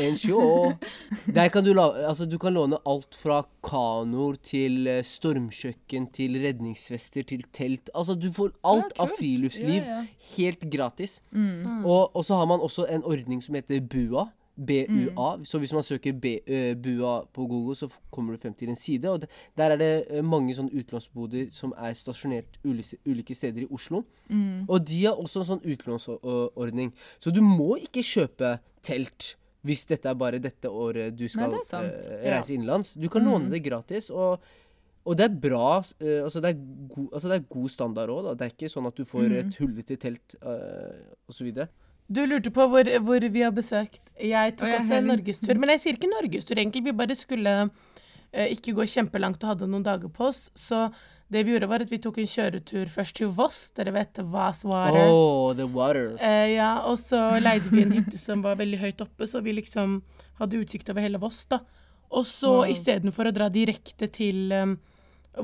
Ensjø. (laughs) Der kan du, la, altså, du kan låne alt fra kanoer til eh, stormkjøkken til redningsvester til telt. Altså, du får alt Ja, av friluftsliv Ja, ja. helt gratis. Mm. Og, og så har man også en ordning som heter BUA. BUA. Mm. Så hvis man søker B, eh, BUA på Google, så kommer du frem til en side. Og der er det eh, mange sånne utlånsboder som er stasjonert ulike, steder i Oslo. Mm. Og de har også en sånn utlånsordning. Så du må ikke kjøpe telt hvis dette er bare dette året du skal Nei, uh, reise innenlands. Du kan låne det gratis. og og det er bra uh, altså, det er god, altså det er god standard òg. Det er ikke sånn at du får et hullete telt uh, osv. Du lurte på hvor, hvor vi har besøkt. Jeg tok også en norgestur. Men jeg sier ikke norgestur, egentlig. Vi bare skulle uh, ikke gå kjempelangt og hadde noen dager på oss. Så det vi gjorde, var at vi tok en kjøretur først til Voss. Dere vet Vasswater. Oh, the water. Eh, ja, og så leide vi en hytte som var veldig høyt oppe, så vi liksom hadde utsikt over hele Voss, da. Og så Wow. istedenfor å dra direkte til um,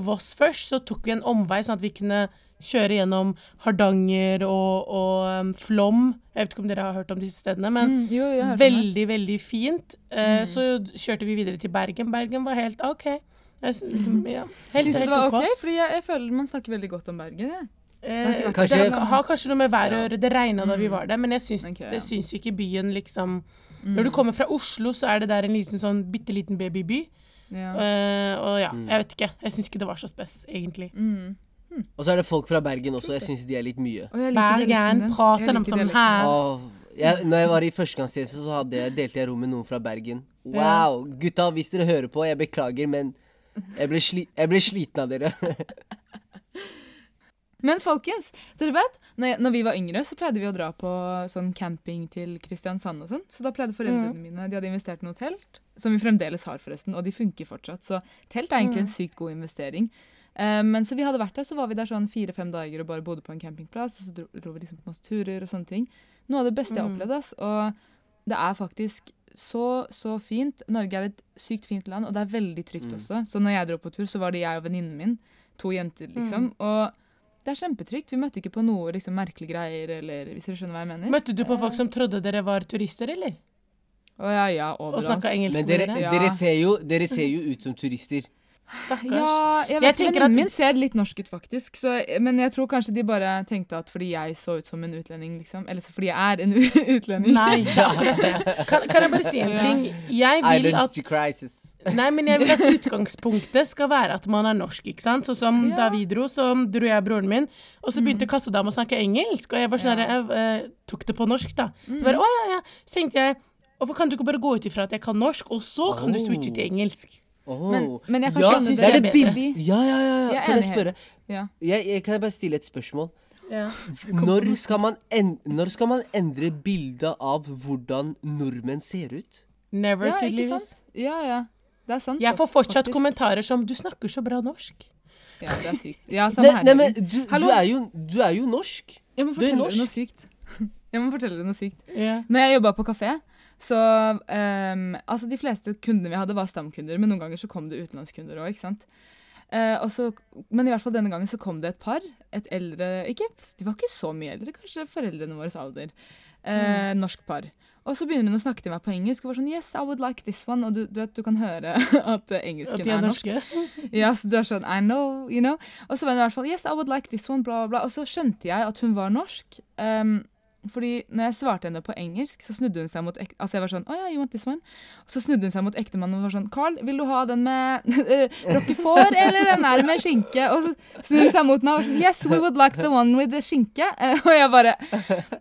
Voss først, så tok vi en omvei, sånn at vi kunne kjøre gjennom Hardanger og, og um, Flåm. Jeg vet ikke om dere har hørt om disse stedene, men Mm, jo, veldig, veldig fint. mm. Så kjørte vi videre til Bergen. Bergen var helt OK. Jeg, liksom, (laughs) ja, helt, Syns du helt det var OK. okay? Fordi jeg, jeg føler man snakker veldig godt om Bergen. jeg. Eh, Kanskje- det har kanskje noe med været å gjøre. Det regna da vi Mm. var der, men jeg syns, okay, ja. syns ikke byen liksom Mm. Når du kommer fra Oslo, så er det der en liten sånn bitte liten babyby. Ja. Uh, og ja, Mm. jeg vet ikke. Jeg syns ikke det var så spes, egentlig. Mm. Og så er det folk fra Bergen også. Jeg syns de er litt mye. Og jeg liker Bergen, prater de liker som her? Jeg, når jeg var i førstegangstjeneste, så hadde jeg, delte jeg rom med noen fra Bergen. Wow! Gutta, hvis dere hører på, jeg beklager, men jeg ble, sli jeg ble sliten av dere. (laughs) Men folkens, dere vet, når, jeg, når vi var yngre, så pleide vi å dra på sånn camping til Kristiansand og sånn. Så da pleide foreldrene mine De hadde investert i noe telt, som vi fremdeles har, forresten. Og de funker fortsatt. Så telt er egentlig en sykt god investering. Eh, men så vi hadde vært der, så var vi der sånn fire-fem dager og bare bodde på en campingplass. Og så dro, dro vi liksom på masse turer og sånne ting. Noe av det beste jeg har opplevde, ass. Og det er faktisk så, så fint. Norge er et sykt fint land, og det er veldig trygt Mm. også. Så når jeg dro på tur, så var det jeg og venninnen min. To jenter, liksom. Og det er kjempetrygt. Vi møtte ikke på noe liksom, merkelige greier, eller hvis dere skjønner hva jeg mener. Møtte du på folk som trodde dere var turister, eller? Å ja, ja, Og overalt. snakka engelsk Men med dere, dere? Ja. dere, ser jo, dere ser jo ut som turister. Stakkars. Ja, jeg Jeg vet tenker Venninnen at- min ser litt norsk ut, faktisk. Så, men jeg tror kanskje de bare tenkte at fordi jeg så ut som en utlending, liksom. Eller så fordi jeg er en (laughs) utlending. Nei, det. (laughs) Kan, kan jeg bare si en ting? Jeg vil at crisis. Nei, men jeg vil at utgangspunktet skal være at man er norsk, ikke sant? Sånn som Ja. da vi dro, så dro jeg og broren min, og så begynte kassedama å snakke engelsk, og jeg var sånn Ja. jeg uh, tok det på norsk, da. Så bare, å ja, ja. Så tenkte jeg, hvorfor kan du ikke bare gå ut ifra at jeg kan norsk, og så kan du switche til engelsk? Oh. Men, men jeg kan ja, skjønne det er det bedre. bildet. Ja, ja, ja. Jeg ja. er Kan jeg spørre? Ja. Jeg, jeg, kan jeg bare stille et spørsmål? Ja. Når skal man, en, når skal man endre bildet av hvordan nordmenn ser ut? Never, ja, ikke tydeligvis. sant? Ja, ja. Det er sant. Jeg får fortsatt faktisk. kommentarer som 'du snakker så bra norsk'. Ja, det er sykt. Ja, samme Nei, her. nei, men du, du, er jo, du er jo norsk. Jeg må du er fortelle Deg noe sykt. (laughs) Jeg må fortelle dere noe sykt. Yeah. Når jeg jobba på kafé, så um, Altså, de fleste kundene vi hadde, var stamkunder, men noen ganger så kom det utenlandskunder òg, ikke sant. Eh, men i hvert fall denne gangen så kom det et par. Et eldre ikke, De var ikke så mye eldre, kanskje foreldrene våres alder. Eh, Norsk par. Og så begynner hun å snakke til meg på engelsk. og var sånn, yes, I would like this one. Og du, du vet, du kan høre (laughs) at engelsken At er er norsk. (laughs) Ja, så du er sånn, I know, you know. Og så var hun i hvert fall, yes, I would like this one, bla, bla, bla. Og så skjønte jeg at hun var norsk. Um, fordi når jeg svarte henne på engelsk, så snudde hun seg mot ek Altså jeg var sånn, oh, yeah, you want this one? Og så snudde hun seg mot ektemannen og var sånn, Carl, vil du ha den med uh, (laughs) roquefort, eller den der med skinke? Og så snudde hun seg mot meg og var sånn, yes, we would like the one with the skinke. Eh, og jeg bare,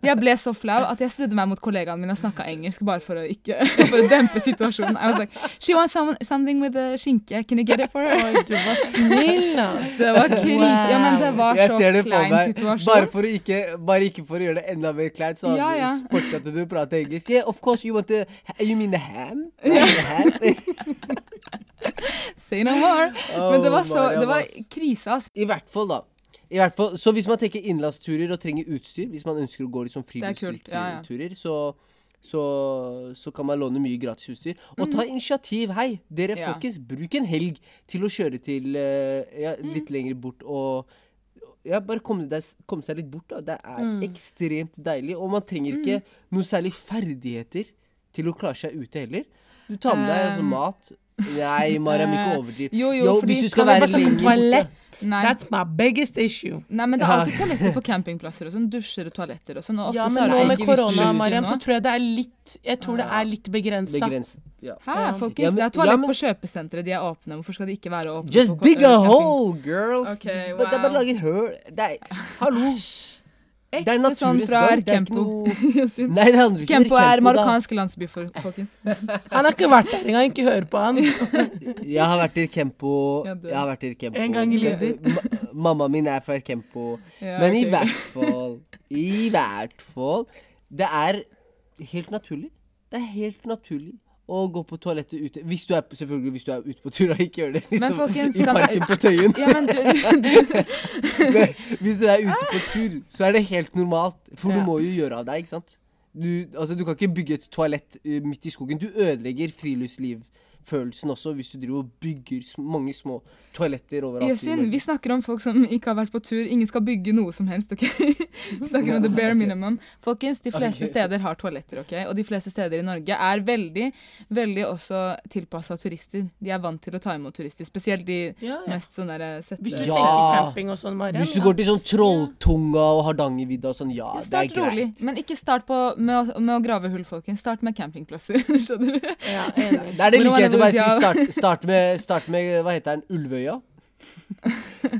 jeg ble så flau at jeg snudde meg mot kollegaen min og snakket engelsk, bare for å ikke, (laughs) for å dempe situasjonen. I was like, she wants some, something with the skinke, can you get it for her? Oi, du var snill, ass. Det var krise. Ja, men det var Jeg så klein situasjon. Bare for, å ikke, bare ikke for å gjøre det enda mer kleint, så Ja, ja. fortsatte du å prate engelsk. Yeah, of course you want the You mean the ham? Ham? (laughs) Say no more. Oh, Men det var så Det var krise. I hvert fall, da. I hvert fall, så hvis man tenker innlandsturer og trenger utstyr, hvis man ønsker å gå litt sånn friluftsturer, ja, så, så, så kan man låne mye gratisutstyr. Og ta initiativ. Hei, dere Mm. Ja. folkens, bruk en helg til å kjøre til uh, ja, Mm. litt lenger bort og ja, bare komme, deg, komme seg litt bort. da. Det er Mm. ekstremt deilig. Og man trenger ikke noe særlig ferdigheter til å klare seg ute heller. Du tar med deg altså, mat. Nei, Mariam, ikke overdriv. Jo, jo, fordi hvis du skal være lenger borte toalett? Nei. That's my biggest issue. Nei, men det er alltid toaletter på campingplasser og sånn. Dusjer og toaletter og sånn. Og ofte Ja, men nå med korona, Mariam, så tror jeg det er litt Jeg tror det er litt begrensa. Begrenset. Ja. Hæ, folkens? Ja, men- det er toalett ja, men- på kjøpesenteret. De er åpne. Hvorfor skal de ikke være åpne? Just på dig a camping? hole, girls! Okay, er det er bare å lage et høl. (laughs) Hallo! Det er Ekte sånn fra gang. Det er Kempo. Nei, det handler ikke Kempo om er marokkansk landsby, for, folkens. (laughs) Han har ikke vært der engang, ikke hør på han. (laughs) Jeg har vært i Kempo. Jeg har vært i Kempo. En gang i livet ditt. Ma- Mamma min er fra Kempo. Ja, Men i hvert fall I hvert fall Det er helt naturlig. Det er helt naturlig å gå på toalettet ute. Hvis du er, selvfølgelig hvis du er ute på tur, og ikke gjør det liksom, folkens, i kan- parken på Tøyen. Ja, men du, du, (laughs) Men hvis du er ute på tur, så er det helt normalt. For Ja. du må jo gjøre av deg, ikke sant? Du, altså, du kan ikke bygge et toalett uh, midt i skogen. Du ødelegger friluftslivfølelsen også hvis du driver og bygger mange små toaletter overalt. Yasin, vi snakker om folk som ikke har vært på tur. Ingen skal bygge noe som helst, OK? (laughs) Vi snakker om the bare minimum. Folkens, de fleste okay. steder har toaletter, OK? Og de fleste steder i Norge er veldig, veldig også tilpassa turister. De er vant til å ta imot turister, spesielt de Ja, ja. mest sånn derre sette... Hvis du Ja. tenker camping og sånn, Mariam. Hvis du ja. går til sånn Trolltunga og Hardangervidda og sånn, ja, det er greit. rolig, men ikke start på, med, å, med å grave hull, folkens. Start med campingplasser. (laughs) Skjønner du? Ja, enig. Det er det like å bare si. Start, start, med, start med Hva heter den? Ulvøya?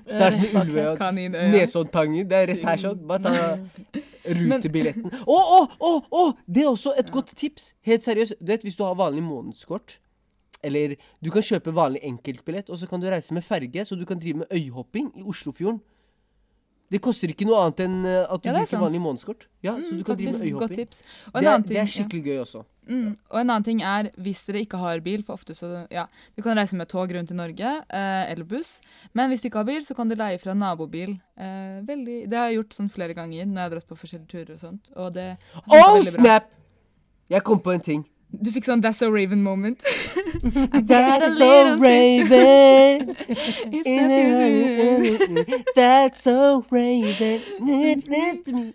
Start med Ulvøya. Nesoddtangen. Det er rett her sånn. Bare ta rutebilletten. Å, å, å! å, Det er også et godt tips. Helt seriøst. Du vet, Hvis du har vanlig månedskort Eller du kan kjøpe vanlig enkeltbillett, og så kan du reise med ferge, så du kan drive med øyhopping i Oslofjorden. Det koster ikke noe annet enn eh, at du Ja, er bruker vanlig månedskort. Ja, så Mm, du kan drive med øyhopping. Det det er skikkelig gøy også. Mm. og en annen ting er, hvis dere ikke har bil, for ofte så Ja, du kan reise med tog rundt i Norge, eh, eller buss. Men hvis du ikke har bil, så kan du leie fra nabobil. Eh, veldig, det har jeg gjort sånn flere ganger når jeg har dratt på forskjellige turer og sånt. Og det Oh, snap! Jeg kom på en ting. Du fikk sånn That's so Raven moment. (laughs) That's so little Raven. (laughs) That's so Raven.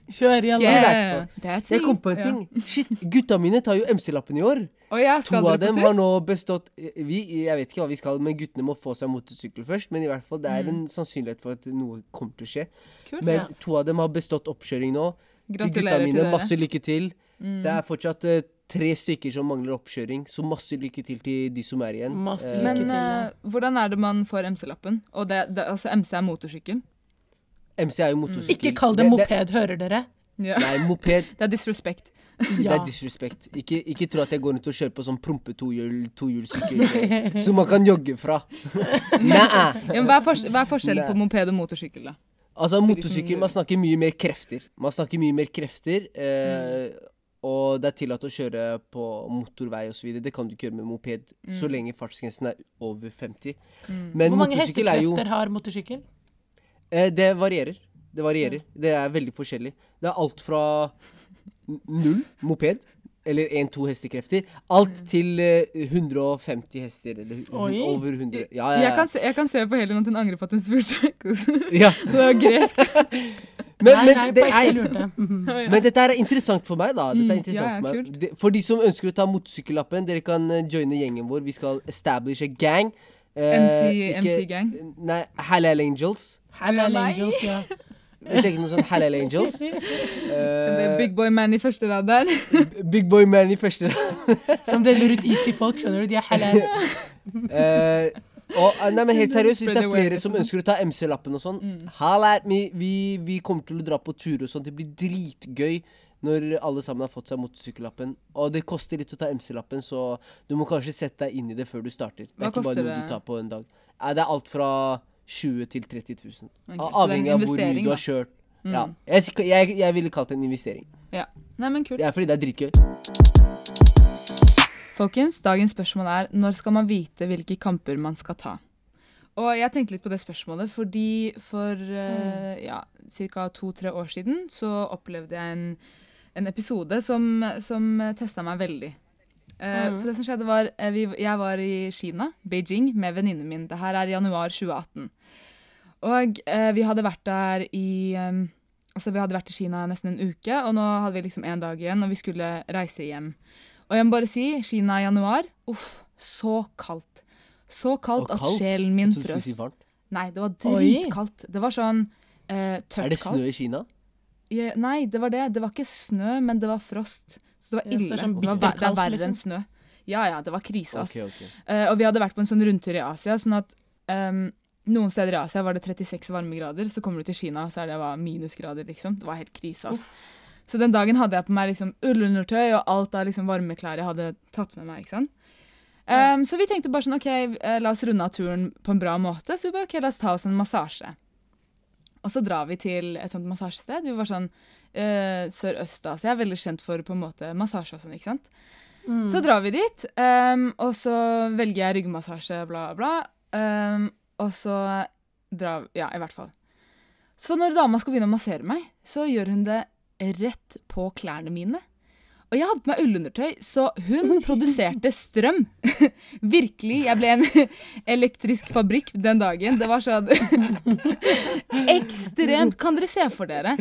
Kjør igjen, Yeah. Yeah, Jeg kom på en ting. ting. Shit, gutta mine tar jo MC-lappen i år. Og jeg To av dem har nå bestått vi, Jeg vet ikke hva vi skal, men guttene må få seg motorsykkel først. Men i hvert fall, det er en sannsynlighet for at noe kommer til å skje. Kult. Men yes. to av dem har bestått oppkjøring nå. Til gutta Gratulerer til dere. Mm. masse lykke til. Det er fortsatt eh, tre stykker som mangler oppkjøring, så masse lykke til til de som er igjen. Masse Eh, lykke Men til, ja. eh, hvordan er det man får MC-lappen? Og det, det, altså MC er motorsykkel? MC er jo motorsykkel. Ikke kall det moped, hører dere? Ja. Nei, moped (laughs) Det er disrespect. Det er disrespect. Ikke, ikke tro at jeg går rundt og kjører på sånn prompe tohjul, tohjulssykkel (laughs) som man kan jogge fra. (laughs) Ja, hva, er fors hva er forskjellen på moped og motorsykkel, da? Altså, motorsykkel, man snakker mye mer krefter. Man snakker mye mer krefter. Eh, Og det er tillatt å kjøre på motorvei osv. Det kan du ikke gjøre med moped så lenge fartsgrensen er over 50. Men Hvor mange hestekrefter er jo har motorsykkel? eh, Det varierer. Det varierer. Det er veldig forskjellig. Det er alt fra null moped, eller 1-2 hestekrefter, alt til eh, 150 hester, eller Oi. over 100. Ja, ja, Jeg kan, se, jeg kan se på Helen at hun angrer på at hun spurte. ja. (laughs) det var gresk. (laughs) Men, nei, men, nei, det er, (laughs) men dette er interessant for meg, da. Dette er Mm, interessant ja, ja, for meg. De, for de som ønsker å ta motorsykkellappen, dere kan eh, joine gjengen vår. Vi skal establish a gang. Eh, MC ikke- MC-gang. Nei, Halal Angels. Halal Angels, ja. Vi tenker noe sånn Halal Angels. (laughs) Eh, Big Boy Man i første rad der. Big Boy Man i første rad. Som deler ut is til folk, skjønner du. De er halal. (laughs) Eh, og, eh, nei, men helt seriøst, hvis det er flere som ønsker å ta MC-lappen og sånn, mm. Vi, vi kommer til å dra på turer og sånn. Det blir dritgøy når alle sammen har fått seg motorsykkellappen. Og det koster litt å ta MC-lappen, så du må kanskje sette deg inn i det før du starter. Det er ikke bare noe det? du tar på en dag. Nei, det er alt fra 20 til 30 000. Ok, så det er en Avhengig av hvor mye du har kjørt. Ja. Jeg, jeg, jeg ville kalt det en investering. Ja. Nei, men kult. Det er fordi det er dritgøy. Folkens, dagens spørsmål er når skal man vite hvilke kamper man skal ta? Og jeg tenkte litt på det spørsmålet fordi for uh, ja, ca. to-tre år siden så opplevde jeg en, en episode som, som testa meg veldig. Eh, Så det som skjedde var, eh, vi, Jeg var i Kina, Beijing, med venninnen min. Det her er januar 2018. Og vi hadde vært der i um, Altså, vi hadde vært i Kina nesten en uke, og nå hadde vi liksom en dag igjen, og vi skulle reise hjem. Og jeg må bare si, Kina i januar, uff, så kaldt. Så kaldt, kaldt. at sjelen min frøs. si. Nei, det var dritkaldt. Det var sånn eh, tørt Er det snø i Kina? Ja, nei, det var det. Det var ikke snø, men det var frost. Så det var Ja, det er sånn det, var, det er verre liksom. enn snø. Ja, ja, det var krise, ass. Ok, ok. Uh, og vi hadde vært på en sånn rundtur i Asia, sånn at um, noen steder i Asia var det 36 varmegrader, så kommer du til Kina, og så er det minusgrader, liksom. Det var helt krise, ass. Så den dagen hadde jeg på meg liksom ullundertøy og alt av liksom varmeklær jeg hadde tatt med meg, ikke sant. Ehm, så vi tenkte bare sånn, ok, eh, la oss runde av turen på en bra måte, så vi bare, ok, la oss ta oss en massasje. Og så drar vi til et sånt massasjested. Vi var sånn uh, Sørøst-Asia er veldig kjent for på en måte massasje og sånn, ikke sant. Så drar vi dit, um, og så velger jeg ryggmassasje, bla, bla. Um, og så drar Ja, i hvert fall. Så når dama skal begynne å massere meg, så gjør hun det rett på klærne mine. Og jeg hadde på meg ullundertøy, så hun (laughs) produserte strøm. (laughs) Virkelig. Jeg ble en (laughs) elektrisk fabrikk den dagen. Det var sånn ekstremt Kan dere se for dere?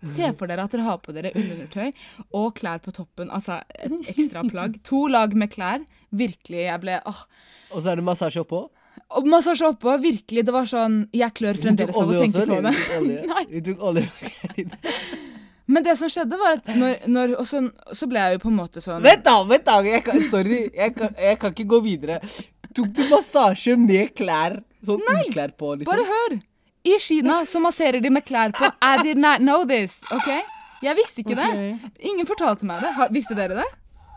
Se for dere at dere har på dere ullundertøy og klær på toppen. Altså et ekstra plagg. To lag med klær. Virkelig. Jeg ble åh. Og så er det massasje oppå? Og massasje oppå. Virkelig. Det var sånn Jeg klør fremdeles av å tenke på det. Vi tok olje. Nei. Vi tok olje. Men det som skjedde, var at når, når Og så, så ble jeg jo på en måte sånn Vent, da! vent da jeg kan, Sorry, jeg kan, jeg kan ikke gå videre. Tok du massasje med klær? Sånn klær på, liksom? Bare hør! I Kina så masserer de med klær på. I did not know this. ok? Jeg visste ikke det. Ingen fortalte meg det. Har, visste dere det?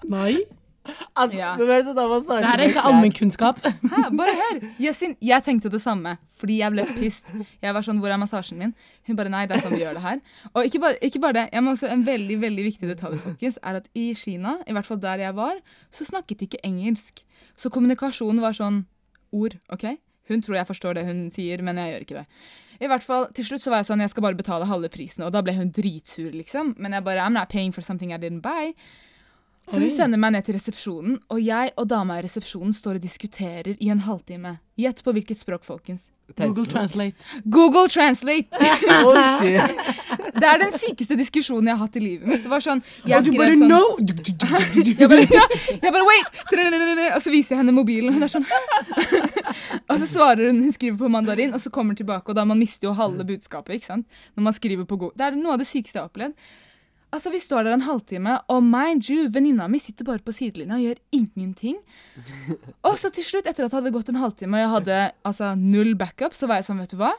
Nei. Ja. Hvem er det som tar massasje Det her er ikke allmennkunnskap. Bare hør! Yasin, jeg tenkte det samme, fordi jeg ble pissed. Jeg var sånn, hvor er massasjen min? Hun bare, nei, det er sånn vi gjør det her. Og ikke bare, ikke bare det, jeg må også, en veldig, veldig viktig detalj, folkens, er at i Kina, i hvert fall der jeg var, så snakket de ikke engelsk. Så kommunikasjonen var sånn ord, ok? Hun tror jeg forstår det hun sier, men jeg gjør ikke det. I hvert fall, til slutt så var jeg sånn, jeg skal bare betale halve prisen, og da ble hun dritsur, liksom. Men jeg bare, I'm not paying for something I didn't buy. Så hun sender meg ned til resepsjonen, og jeg og dama i resepsjonen står og diskuterer i en halvtime. Gjett på hvilket språk, folkens. Google Translate. Google Translate! (laughs) oh, shit! det er den sykeste diskusjonen jeg har hatt i livet mitt. Det var sånn, Jeg skrev bare, sånn jeg, bare, ja, jeg bare wait! Og så viser jeg henne mobilen, og hun er sånn Og så svarer hun, hun skriver på mandarin, og så kommer hun tilbake, og da man mister jo halve budskapet. ikke sant? Når man skriver på Google. Det er noe av det sykeste jeg har opplevd. Altså, Vi står der en halvtime, og mind you, venninna mi sitter bare på sidelinja og gjør ingenting. (laughs) Og så til slutt, etter at det hadde gått en halvtime og jeg hadde altså, null backup, så var jeg sånn, vet du hva?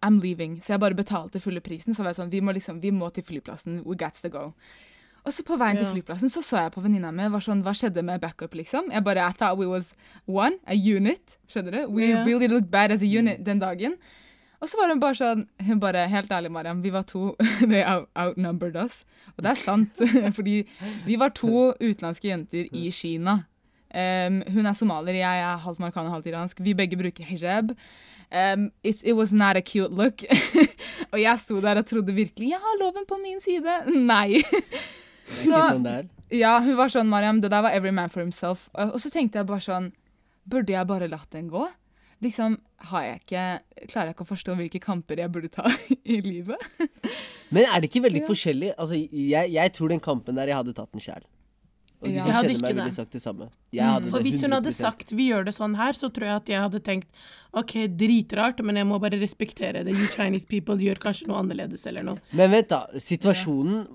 I'm leaving. Så jeg bare betalte fulle prisen. Så var jeg sånn, vi må liksom, vi må til flyplassen. We gats to go. Og så på veien til flyplassen så så jeg på venninna mi. var sånn, Hva skjedde med backup, liksom? Jeg bare, I thought we was one, a unit. Skjønner du? We yeah. really looked bad as a unit den dagen. Og så var hun bare sånn Hun bare Helt ærlig, Mariam, vi var to. (laughs) They outnumbered us. Og det er sant. (laughs) Fordi vi var to utenlandske jenter i Kina. Um, hun er somalier, jeg er halvt marokkaner, halvt iransk. Vi begge bruker hijab. Um, it, it was not a cute look. (laughs) og jeg sto der og trodde virkelig jeg har loven på min side. Nei. Er ikke sånn det er. Ja, hun var sånn, Mariam, det der var every man for himself. Og, og så tenkte jeg bare sånn Burde jeg bare latt den gå? Liksom, har jeg ikke Klarer jeg ikke å forstå hvilke kamper jeg burde ta (laughs) i livet? Men er det ikke veldig Ja. forskjellig? Altså, jeg, jeg tror den kampen der jeg hadde tatt den sjæl. Og de Ja. som kjenner meg, ville sagt det samme. Jeg hadde For det hvis hun hadde sagt 'vi gjør det sånn her', så tror jeg at jeg hadde tenkt OK, dritrart, men jeg må bare respektere det. You Chinese people gjør kanskje noe annerledes eller noe. Men vent, da. Situasjonen,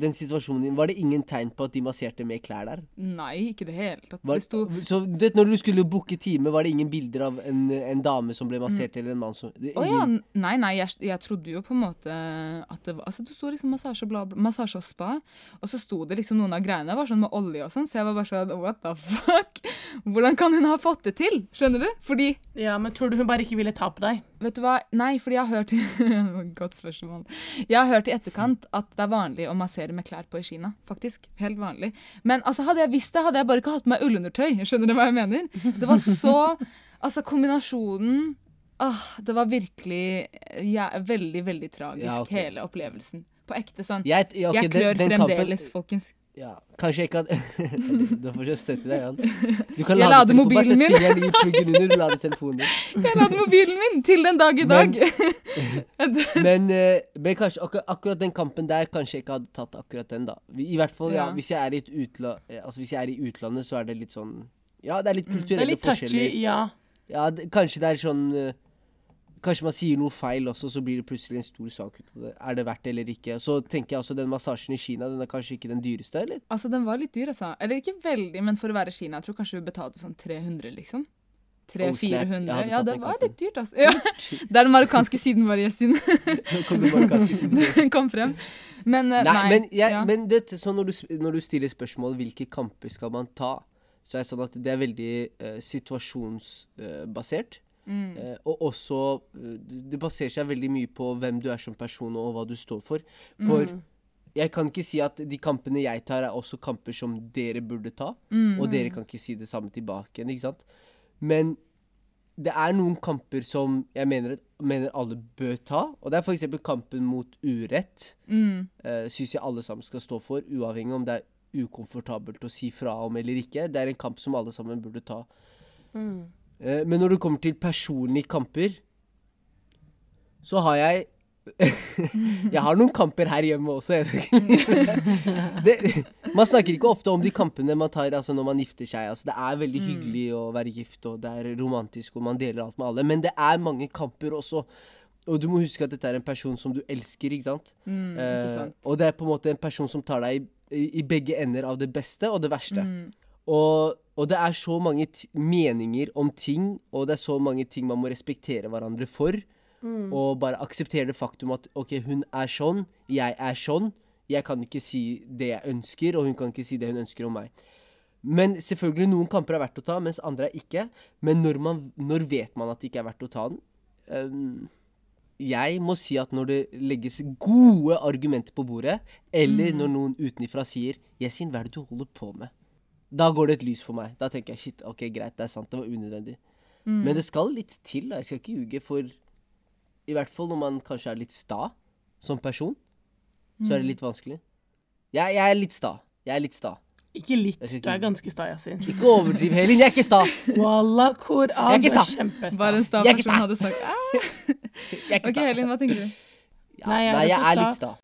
den situasjonen din, var det ingen tegn på at de masserte med klær der? Nei, ikke det hele tatt. Var, Det sto så du vet, når du skulle booke time, var det ingen bilder av en, en dame som ble massert, eller en mann som det, Å ja, nei, nei, jeg, jeg trodde jo på en måte at det var Altså, det sto liksom massasje, bla, bla, massasje og spa, og så sto det liksom noen av greiene var sånn med olje og sånn, så jeg var bare sånn What the fuck? Hvordan kan hun ha fått det til? Skjønner du? Fordi Ja, men tror du hun bare ikke ville ta på deg? Vet du hva? Nei, fordi jeg har hørt (laughs) Godt spørsmål. Jeg har hørt i etterkant at det er vanlig å massere med klær på i Kina. Faktisk. Helt vanlig. Men altså, hadde jeg visst det, hadde jeg bare ikke hatt på meg ullundertøy. Skjønner du hva jeg mener? Det var så (laughs) Altså, kombinasjonen ah, Det var virkelig ja, veldig, veldig tragisk, Ja, okay. hele opplevelsen. På ekte sånn. Jeg, okay, jeg klør den den fremdeles, folkens. Ja, kanskje jeg kan (laughs) Du får ikke støtte deg, Jan. Du kan Jeg lade mobilen min. bare sett fingeren i pluggen under, lade telefonen din. (laughs) Jeg lader mobilen min til den dag i dag! (laughs) Men, men, men kanskje akkurat, akkurat den kampen der Kanskje jeg ikke hadde tatt akkurat den, da. I hvert fall, ja. Ja. Hvis jeg er utla, eh, altså, hvis jeg er i utlandet, så er det litt sånn Ja, det er litt Det er litt touchy, forskjeller. ja. Ja, det, kanskje det er sånn eh, Kanskje man sier noe feil også, så blir det plutselig en stor sak ut av det. Er det verdt det eller ikke? Så tenker jeg også den massasjen i Kina, den er kanskje ikke den dyreste, eller? Altså, den var litt dyr, altså. Eller ikke veldig, men for å være Kina, jeg tror kanskje vi betalte sånn 300, liksom. Oh, snap. Jeg 300-400. hadde Ja, det var litt dyrt, altså. Ja. Det er den marokkanske siden vår, (laughs) kom. (laughs) Den kom frem. Men eh, Nei, nei. men, jeg, ja. men det, så når, du, når du stiller spørsmål hvilke kamper skal man ta, så er det sånn at det er veldig uh, situasjonsbasert. Mm. Eh, og også eh, det- baserer seg veldig mye på hvem du er som person og hva du står for. For Mm. jeg kan ikke si at de kampene jeg tar, er også kamper som dere burde ta. Mm. Og dere kan ikke si det samme tilbake igjen, ikke sant? Men det er noen kamper som jeg mener, mener alle bør ta. Og det er f.eks. kampen mot urett. Mm. Eh, Syns jeg alle sammen skal stå for, uavhengig om det er ukomfortabelt å si fra om eller ikke. Det er en kamp som alle sammen burde ta. Eh, men når det kommer til personlige kamper, så har jeg (laughs) Jeg har noen kamper her hjemme også. (laughs) Det, man snakker ikke ofte om de kampene man tar altså når man gifter seg. Altså, det er veldig hyggelig å være gift, og det er romantisk, og man deler alt med alle. Men det er mange kamper også. Og du må huske at dette er en person som du elsker, ikke sant? Mm, ikke Eh, sant. og det er på en måte en person som tar deg i, i, i begge ender av det beste og det verste. Mm. Og, og det er så mange meninger om ting, og det er så mange ting man må respektere hverandre for. Og bare akseptere det faktum at OK, hun er sånn, jeg er sånn. Jeg kan ikke si det jeg ønsker, og hun kan ikke si det hun ønsker om meg. Men selvfølgelig, noen kamper er verdt å ta, mens andre er ikke. Men når, man, når vet man at det ikke er verdt å ta den? Ehm, jeg må si at når det legges gode argumenter på bordet, eller når noen utenifra sier 'Yasin, hva er det du holder på med?' Da går det et lys for meg. Da tenker jeg shit, ok, greit, det er sant, det var unødvendig. Men det skal litt til, da. Jeg skal ikke ljuge, for i hvert fall når man kanskje er litt sta som person, så er det litt vanskelig. Jeg, jeg er litt sta. Jeg er litt sta. Ikke litt, Ikke... du er ganske sta, Yasin. Ikke overdriv, Helin. Jeg er ikke sta. Wallah, Jeg er ikke sta. Bare en sta er person hadde sagt ah. (laughs) Jeg er ikke OK. Helin, hva tenker du? Ja, Nei, jeg er nei, jeg er litt sta.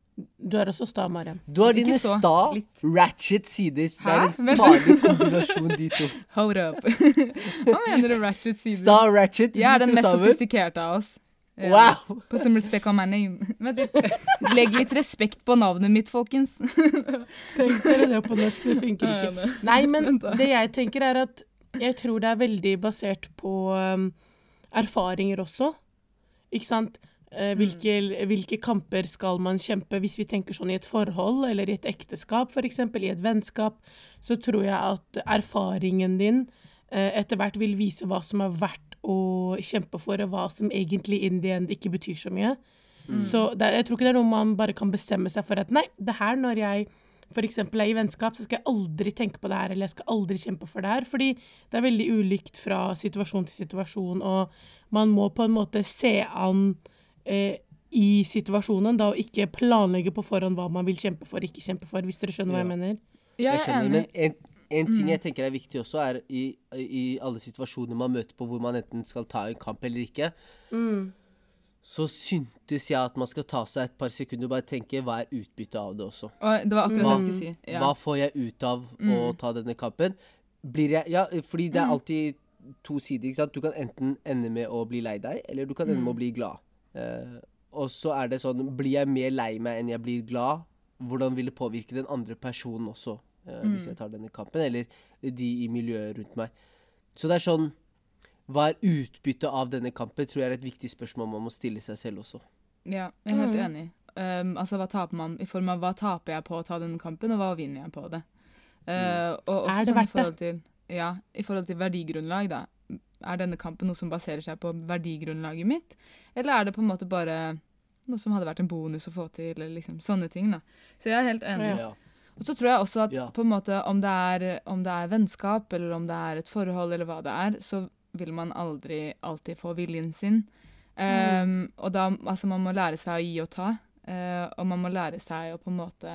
Du er også sta, Mariam. Du har dine så, sta, litt. ratchet sider. Det er en farlig kombinasjon, de to. (laughs) Hold up. (laughs) Hva mener du, ratchet sider? Sta og ratchet, Jeg er den mest sofistikerte av oss. Ja. Wow! På some respect on my name. (laughs) Legg litt respekt på navnet mitt, folkens. Tenk dere det på norsk, det funker ikke. Nei, men det jeg tenker er at jeg tror det er veldig basert på um, erfaringer også. Ikke sant? Eh, hvilke, hvilke kamper skal man kjempe hvis vi tenker sånn i et forhold eller i et ekteskap f.eks., i et vennskap, så tror jeg at erfaringen din eh, etter hvert vil vise hva som er verdt å kjempe for, og hva som egentlig in the end ikke betyr så mye. Så det, jeg tror ikke det er noe man bare kan bestemme seg for at nei, det her når jeg f.eks. er i vennskap, så skal jeg aldri tenke på det her, eller jeg skal aldri kjempe for det her. Fordi det er veldig ulikt fra situasjon til situasjon, og man må på en måte se an eh, i situasjonen, da, og ikke planlegge på forhånd hva man vil kjempe for, ikke kjempe for, hvis dere skjønner hva jeg mener. Jeg Jeg er skjønner, enig. men en, en ting jeg tenker er viktig også, er i, i alle situasjoner man møter på hvor man enten skal ta en kamp eller ikke, så syntes jeg at man skal ta seg et par sekunder og bare tenke hva er utbyttet av det også. Og det var akkurat det Hva, jeg skulle si. Ja. hva får jeg ut av å ta denne kampen? Blir jeg Ja, fordi det er alltid to sider, ikke sant. Du kan enten ende med å bli lei deg, eller du kan ende med å bli glad. Eh, og så er det sånn Blir jeg mer lei meg enn jeg blir glad? Hvordan vil det påvirke den andre personen også, eh, hvis jeg tar denne kampen? Eller de i miljøet rundt meg. Så det er sånn Hva er utbyttet av denne kampen? Tror jeg er et viktig spørsmål man må stille seg selv også. Ja, jeg er helt enig. Um, altså, hva taper man i form av hva taper jeg på å ta denne kampen, og hva vinner jeg på det? Uh, og også Er det sånn verdt det? til, ja, i forhold til verdigrunnlag, da. Er denne kampen noe som baserer seg på verdigrunnlaget mitt, eller er det på en måte bare noe som hadde vært en bonus å få til, eller liksom sånne ting, da. Så jeg er helt enig. Ja. Og så tror jeg også at Ja. på en måte om det, er, om det er vennskap, eller om det er et forhold, eller hva det er, så vil man aldri alltid få viljen sin. Um, og da, altså man må lære seg å gi og ta, uh, og man må lære seg å på en måte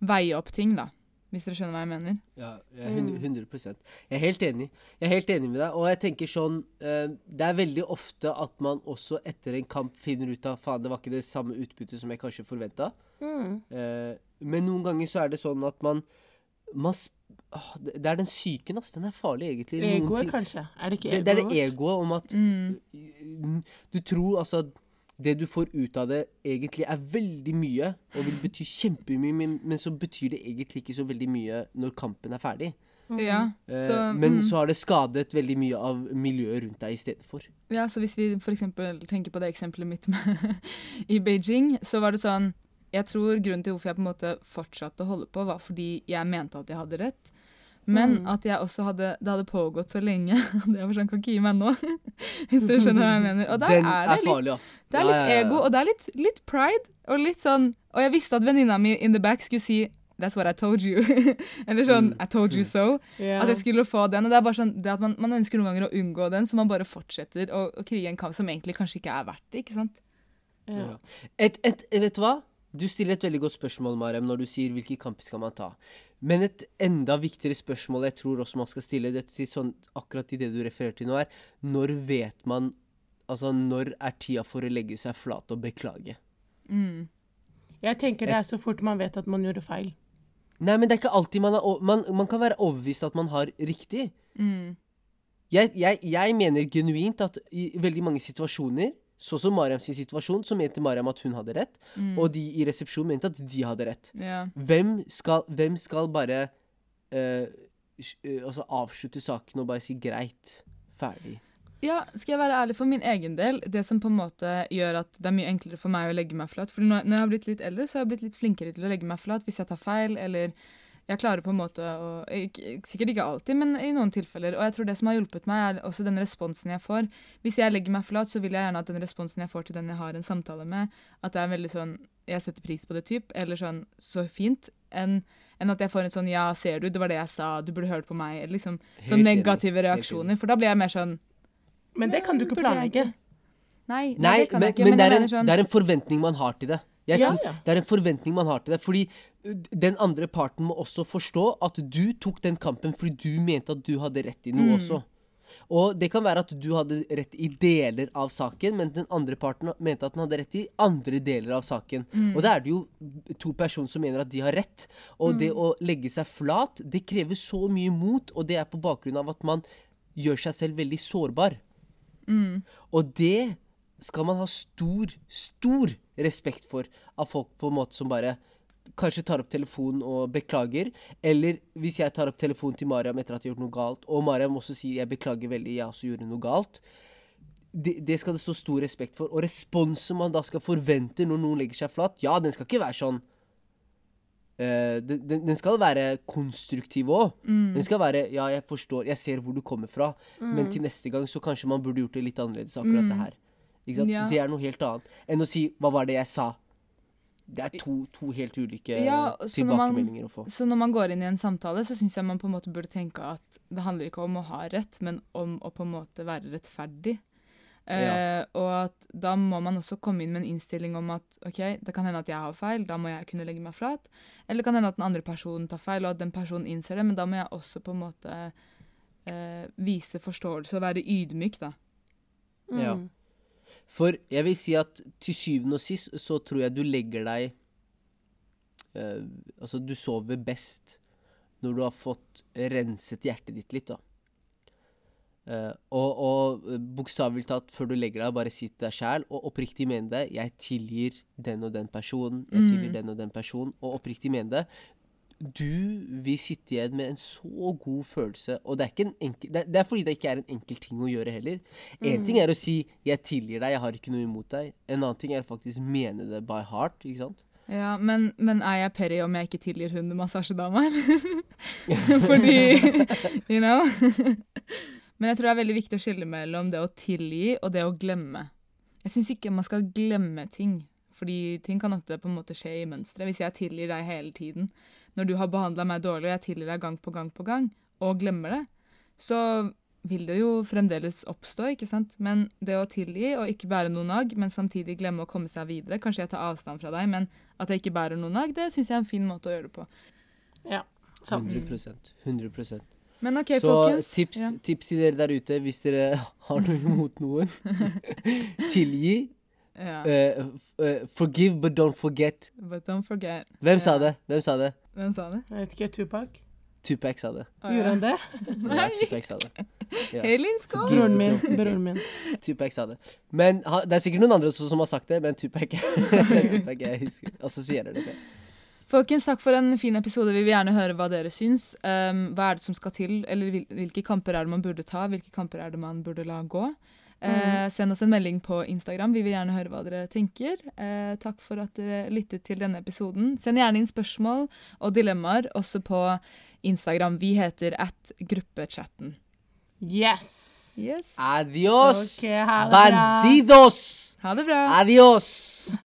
veie opp ting, da. Hvis dere skjønner hva jeg mener. Ja, jeg er 100, 100 Jeg er helt enig. Jeg er helt enig med deg. Og jeg tenker sånn eh, Det er veldig ofte at man også etter en kamp finner ut av faen, det var ikke det samme utbyttet som jeg kanskje forventa. Mm. men noen ganger så er det sånn at man, man det, det er den psyken, ass. Den er farlig, egentlig. Egoet, kanskje? Er det ikke det, det er det egoet om at mm, Du tror altså at det du får ut av det, egentlig er veldig mye og vil bety kjempemye, men, men så betyr det egentlig ikke så veldig mye når kampen er ferdig. Ja, så, uh, men mm, så har det skadet veldig mye av miljøet rundt deg i stedet for. ja, så hvis vi for eksempel tenker på det eksempelet mitt med, (laughs) i Beijing, så var det sånn Jeg tror grunnen til hvorfor jeg på en måte fortsatte å holde på, var fordi jeg mente at jeg hadde rett. Men Mm. at jeg også hadde Det hadde pågått så lenge. (laughs) Det var sånn, kan ikke gi meg nå. (laughs) Hvis dere skjønner hva jeg mener. Og der Den er det er farlig, ass. Det er Ja, litt ja, ja. ego, og det er litt, litt pride. Og litt sånn Og jeg visste at venninna mi in the back skulle si That's what I told you. (laughs) Eller sånn Mm. I told you so. Ja. At jeg skulle få den. Og det er bare sånn det at man, man ønsker noen ganger å unngå den, så man bare fortsetter å, å krige en kamp som egentlig kanskje ikke er verdt det. ikke sant? Ja. Ja. Et, et, vet du hva? Du stiller et veldig godt spørsmål, Marem, når du sier hvilke kamper skal man ta. Men et enda viktigere spørsmål jeg tror også man skal stille det til sånn, akkurat i det du refererer til nå, er når vet man Altså, når er tida for å legge seg flat og beklage? Mm. Jeg tenker det er så fort man vet at man gjorde feil. Nei, men det er ikke alltid man er Man, man kan være overbevist at man har riktig. Mm. Jeg, jeg, jeg mener genuint at i veldig mange situasjoner, sånn som Mariam sin situasjon, så mente Mariam at hun hadde rett, Mm. og de i resepsjonen mente at de hadde rett. Yeah. Hvem skal, hvem skal bare uh, altså avslutte saken og bare si greit, ferdig? ja, skal jeg være ærlig for min egen del, det som på en måte gjør at det er mye enklere for meg å legge meg flat For når jeg har blitt litt eldre, så har jeg blitt litt flinkere til å legge meg flat hvis jeg tar feil, eller jeg klarer på en måte å ikke, Sikkert ikke alltid, men i noen tilfeller. Og jeg tror det som har hjulpet meg, er også den responsen jeg får. Hvis jeg legger meg flat, så vil jeg gjerne at den responsen jeg får til den jeg har en samtale med, at det er veldig sånn Jeg setter pris på det, type. eller sånn så fint, enn en at jeg får en sånn Ja, ser du, det var det jeg sa, du burde hørt på meg, eller liksom sånn negative reaksjoner. For da blir jeg mer sånn Men det kan du ikke planlegge. Nei, nei, Nei, det kan men, jeg ikke. men Men, det, er en, sånn det er en forventning man har til det. Jeg Ja, ja. Det er en forventning man har til deg. Fordi uh, den andre parten må også forstå at du tok den kampen fordi du mente at du hadde rett i Mm. noe også. Og det kan være at du hadde rett i deler av saken, men den andre parten mente at den hadde rett i andre deler av saken. Mm. Og da er det jo to personer som mener at de har rett. Og det Mm. å legge seg flat, det krever så mye mot, og det er på bakgrunn av at man gjør seg selv veldig sårbar. Mm. Og det skal man ha stor, stor respekt for av folk på en måte som bare kanskje tar opp telefonen og beklager. Eller hvis jeg tar opp telefonen til Mariam etter at jeg har gjort noe galt, og Mariam også sier 'jeg beklager veldig, jeg også gjorde noe galt', det, det skal det stå stor respekt for. Og responsen man da skal forvente når noen legger seg flat, ja, den skal ikke være sånn Uh, den, den skal være konstruktiv òg. Mm. Den skal være Ja, jeg forstår, jeg ser hvor du kommer fra, men til neste gang så kanskje man burde gjort det litt annerledes, akkurat det her. Ikke sant? Ja. Det er noe helt annet enn å si 'hva var det jeg sa'? Det er to, to helt ulike Ja, tilbakemeldinger man- å få. Så når man går inn i en samtale, så syns jeg man på en måte burde tenke at det handler ikke om å ha rett, men om å på en måte være rettferdig. Eh, og at da må man også komme inn med en innstilling om at OK, det kan hende at jeg har feil, da må jeg kunne legge meg flat. Eller det kan hende at den andre personen tar feil, og at den personen innser det, men da må jeg også på en måte uh, vise forståelse og være ydmyk, da. Ja. For jeg vil si at til syvende og sist så tror jeg du legger deg eh, Altså, du sover best når du har fått renset hjertet ditt litt, da. Eh, og og eh, bokstavelig talt, før du legger deg, bare si til deg sjæl, og oppriktig mene det, jeg tilgir den og den personen, jeg tilgir Mm. den og den personen, og oppriktig mene det. Du vil sitte igjen med en så god følelse, og det er, ikke en enkel, det, er- fordi det ikke er en enkel ting å gjøre heller. En ting er å si 'jeg tilgir deg, jeg har ikke noe imot deg'. En annen ting er faktisk mene det by heart. ikke sant? Ja, men, men er jeg Perry om jeg ikke tilgir hundemassasjedama, eller? (laughs) Fordi You know? men jeg tror det er veldig viktig å skille mellom det å tilgi og det å glemme. Jeg syns ikke man skal glemme ting, fordi ting kan ofte på en måte skje i mønstre. Hvis jeg tilgir deg hele tiden, når du har behandla meg dårlig, og jeg tilgir deg gang på gang på gang, og glemmer det, så vil det jo fremdeles oppstå, ikke sant? Men det å tilgi og ikke bære noe nag, men samtidig glemme å komme seg videre Kanskje jeg tar avstand fra deg, men at jeg ikke bærer noe nag, det syns jeg er en fin måte å gjøre det på. Ja. Sant. 100 100% Men OK, Så folkens. tips, Ja. tips til dere der ute, hvis dere (laughs) har noe imot noen. (laughs) Tilgi. Ja. Uh, eh, forgive, but don't forget. But don't forget. Hvem sa det? Hvem sa det? Hvem sa det? Jeg vet ikke, Tupac. Tupac sa det. Å, Gjorde han det? (laughs) Ja, Nei. Tupac sa det. Ja. Helin, skål! Broren min. Broren min. Tupac sa det. Men ha, det er sikkert noen andre også som har sagt det, men Tupac, (laughs) Tupac jeg husker. Assosierer det med. Folkens, takk for en fin episode. Vi vil gjerne høre hva dere syns. Um, hva er det som skal til, eller hvil hvilke kamper er det man burde ta? Hvilke kamper er det man burde la gå? Eh, send oss en melding på Instagram. Vi vil gjerne høre hva dere tenker. Eh, takk for at dere lyttet til denne episoden. Send gjerne inn spørsmål og dilemmaer også på Instagram. Vi heter at gruppechatten. Yes. Yes. Adios! Okay, ha det bra. Bandidos! Ha det bra. Adios!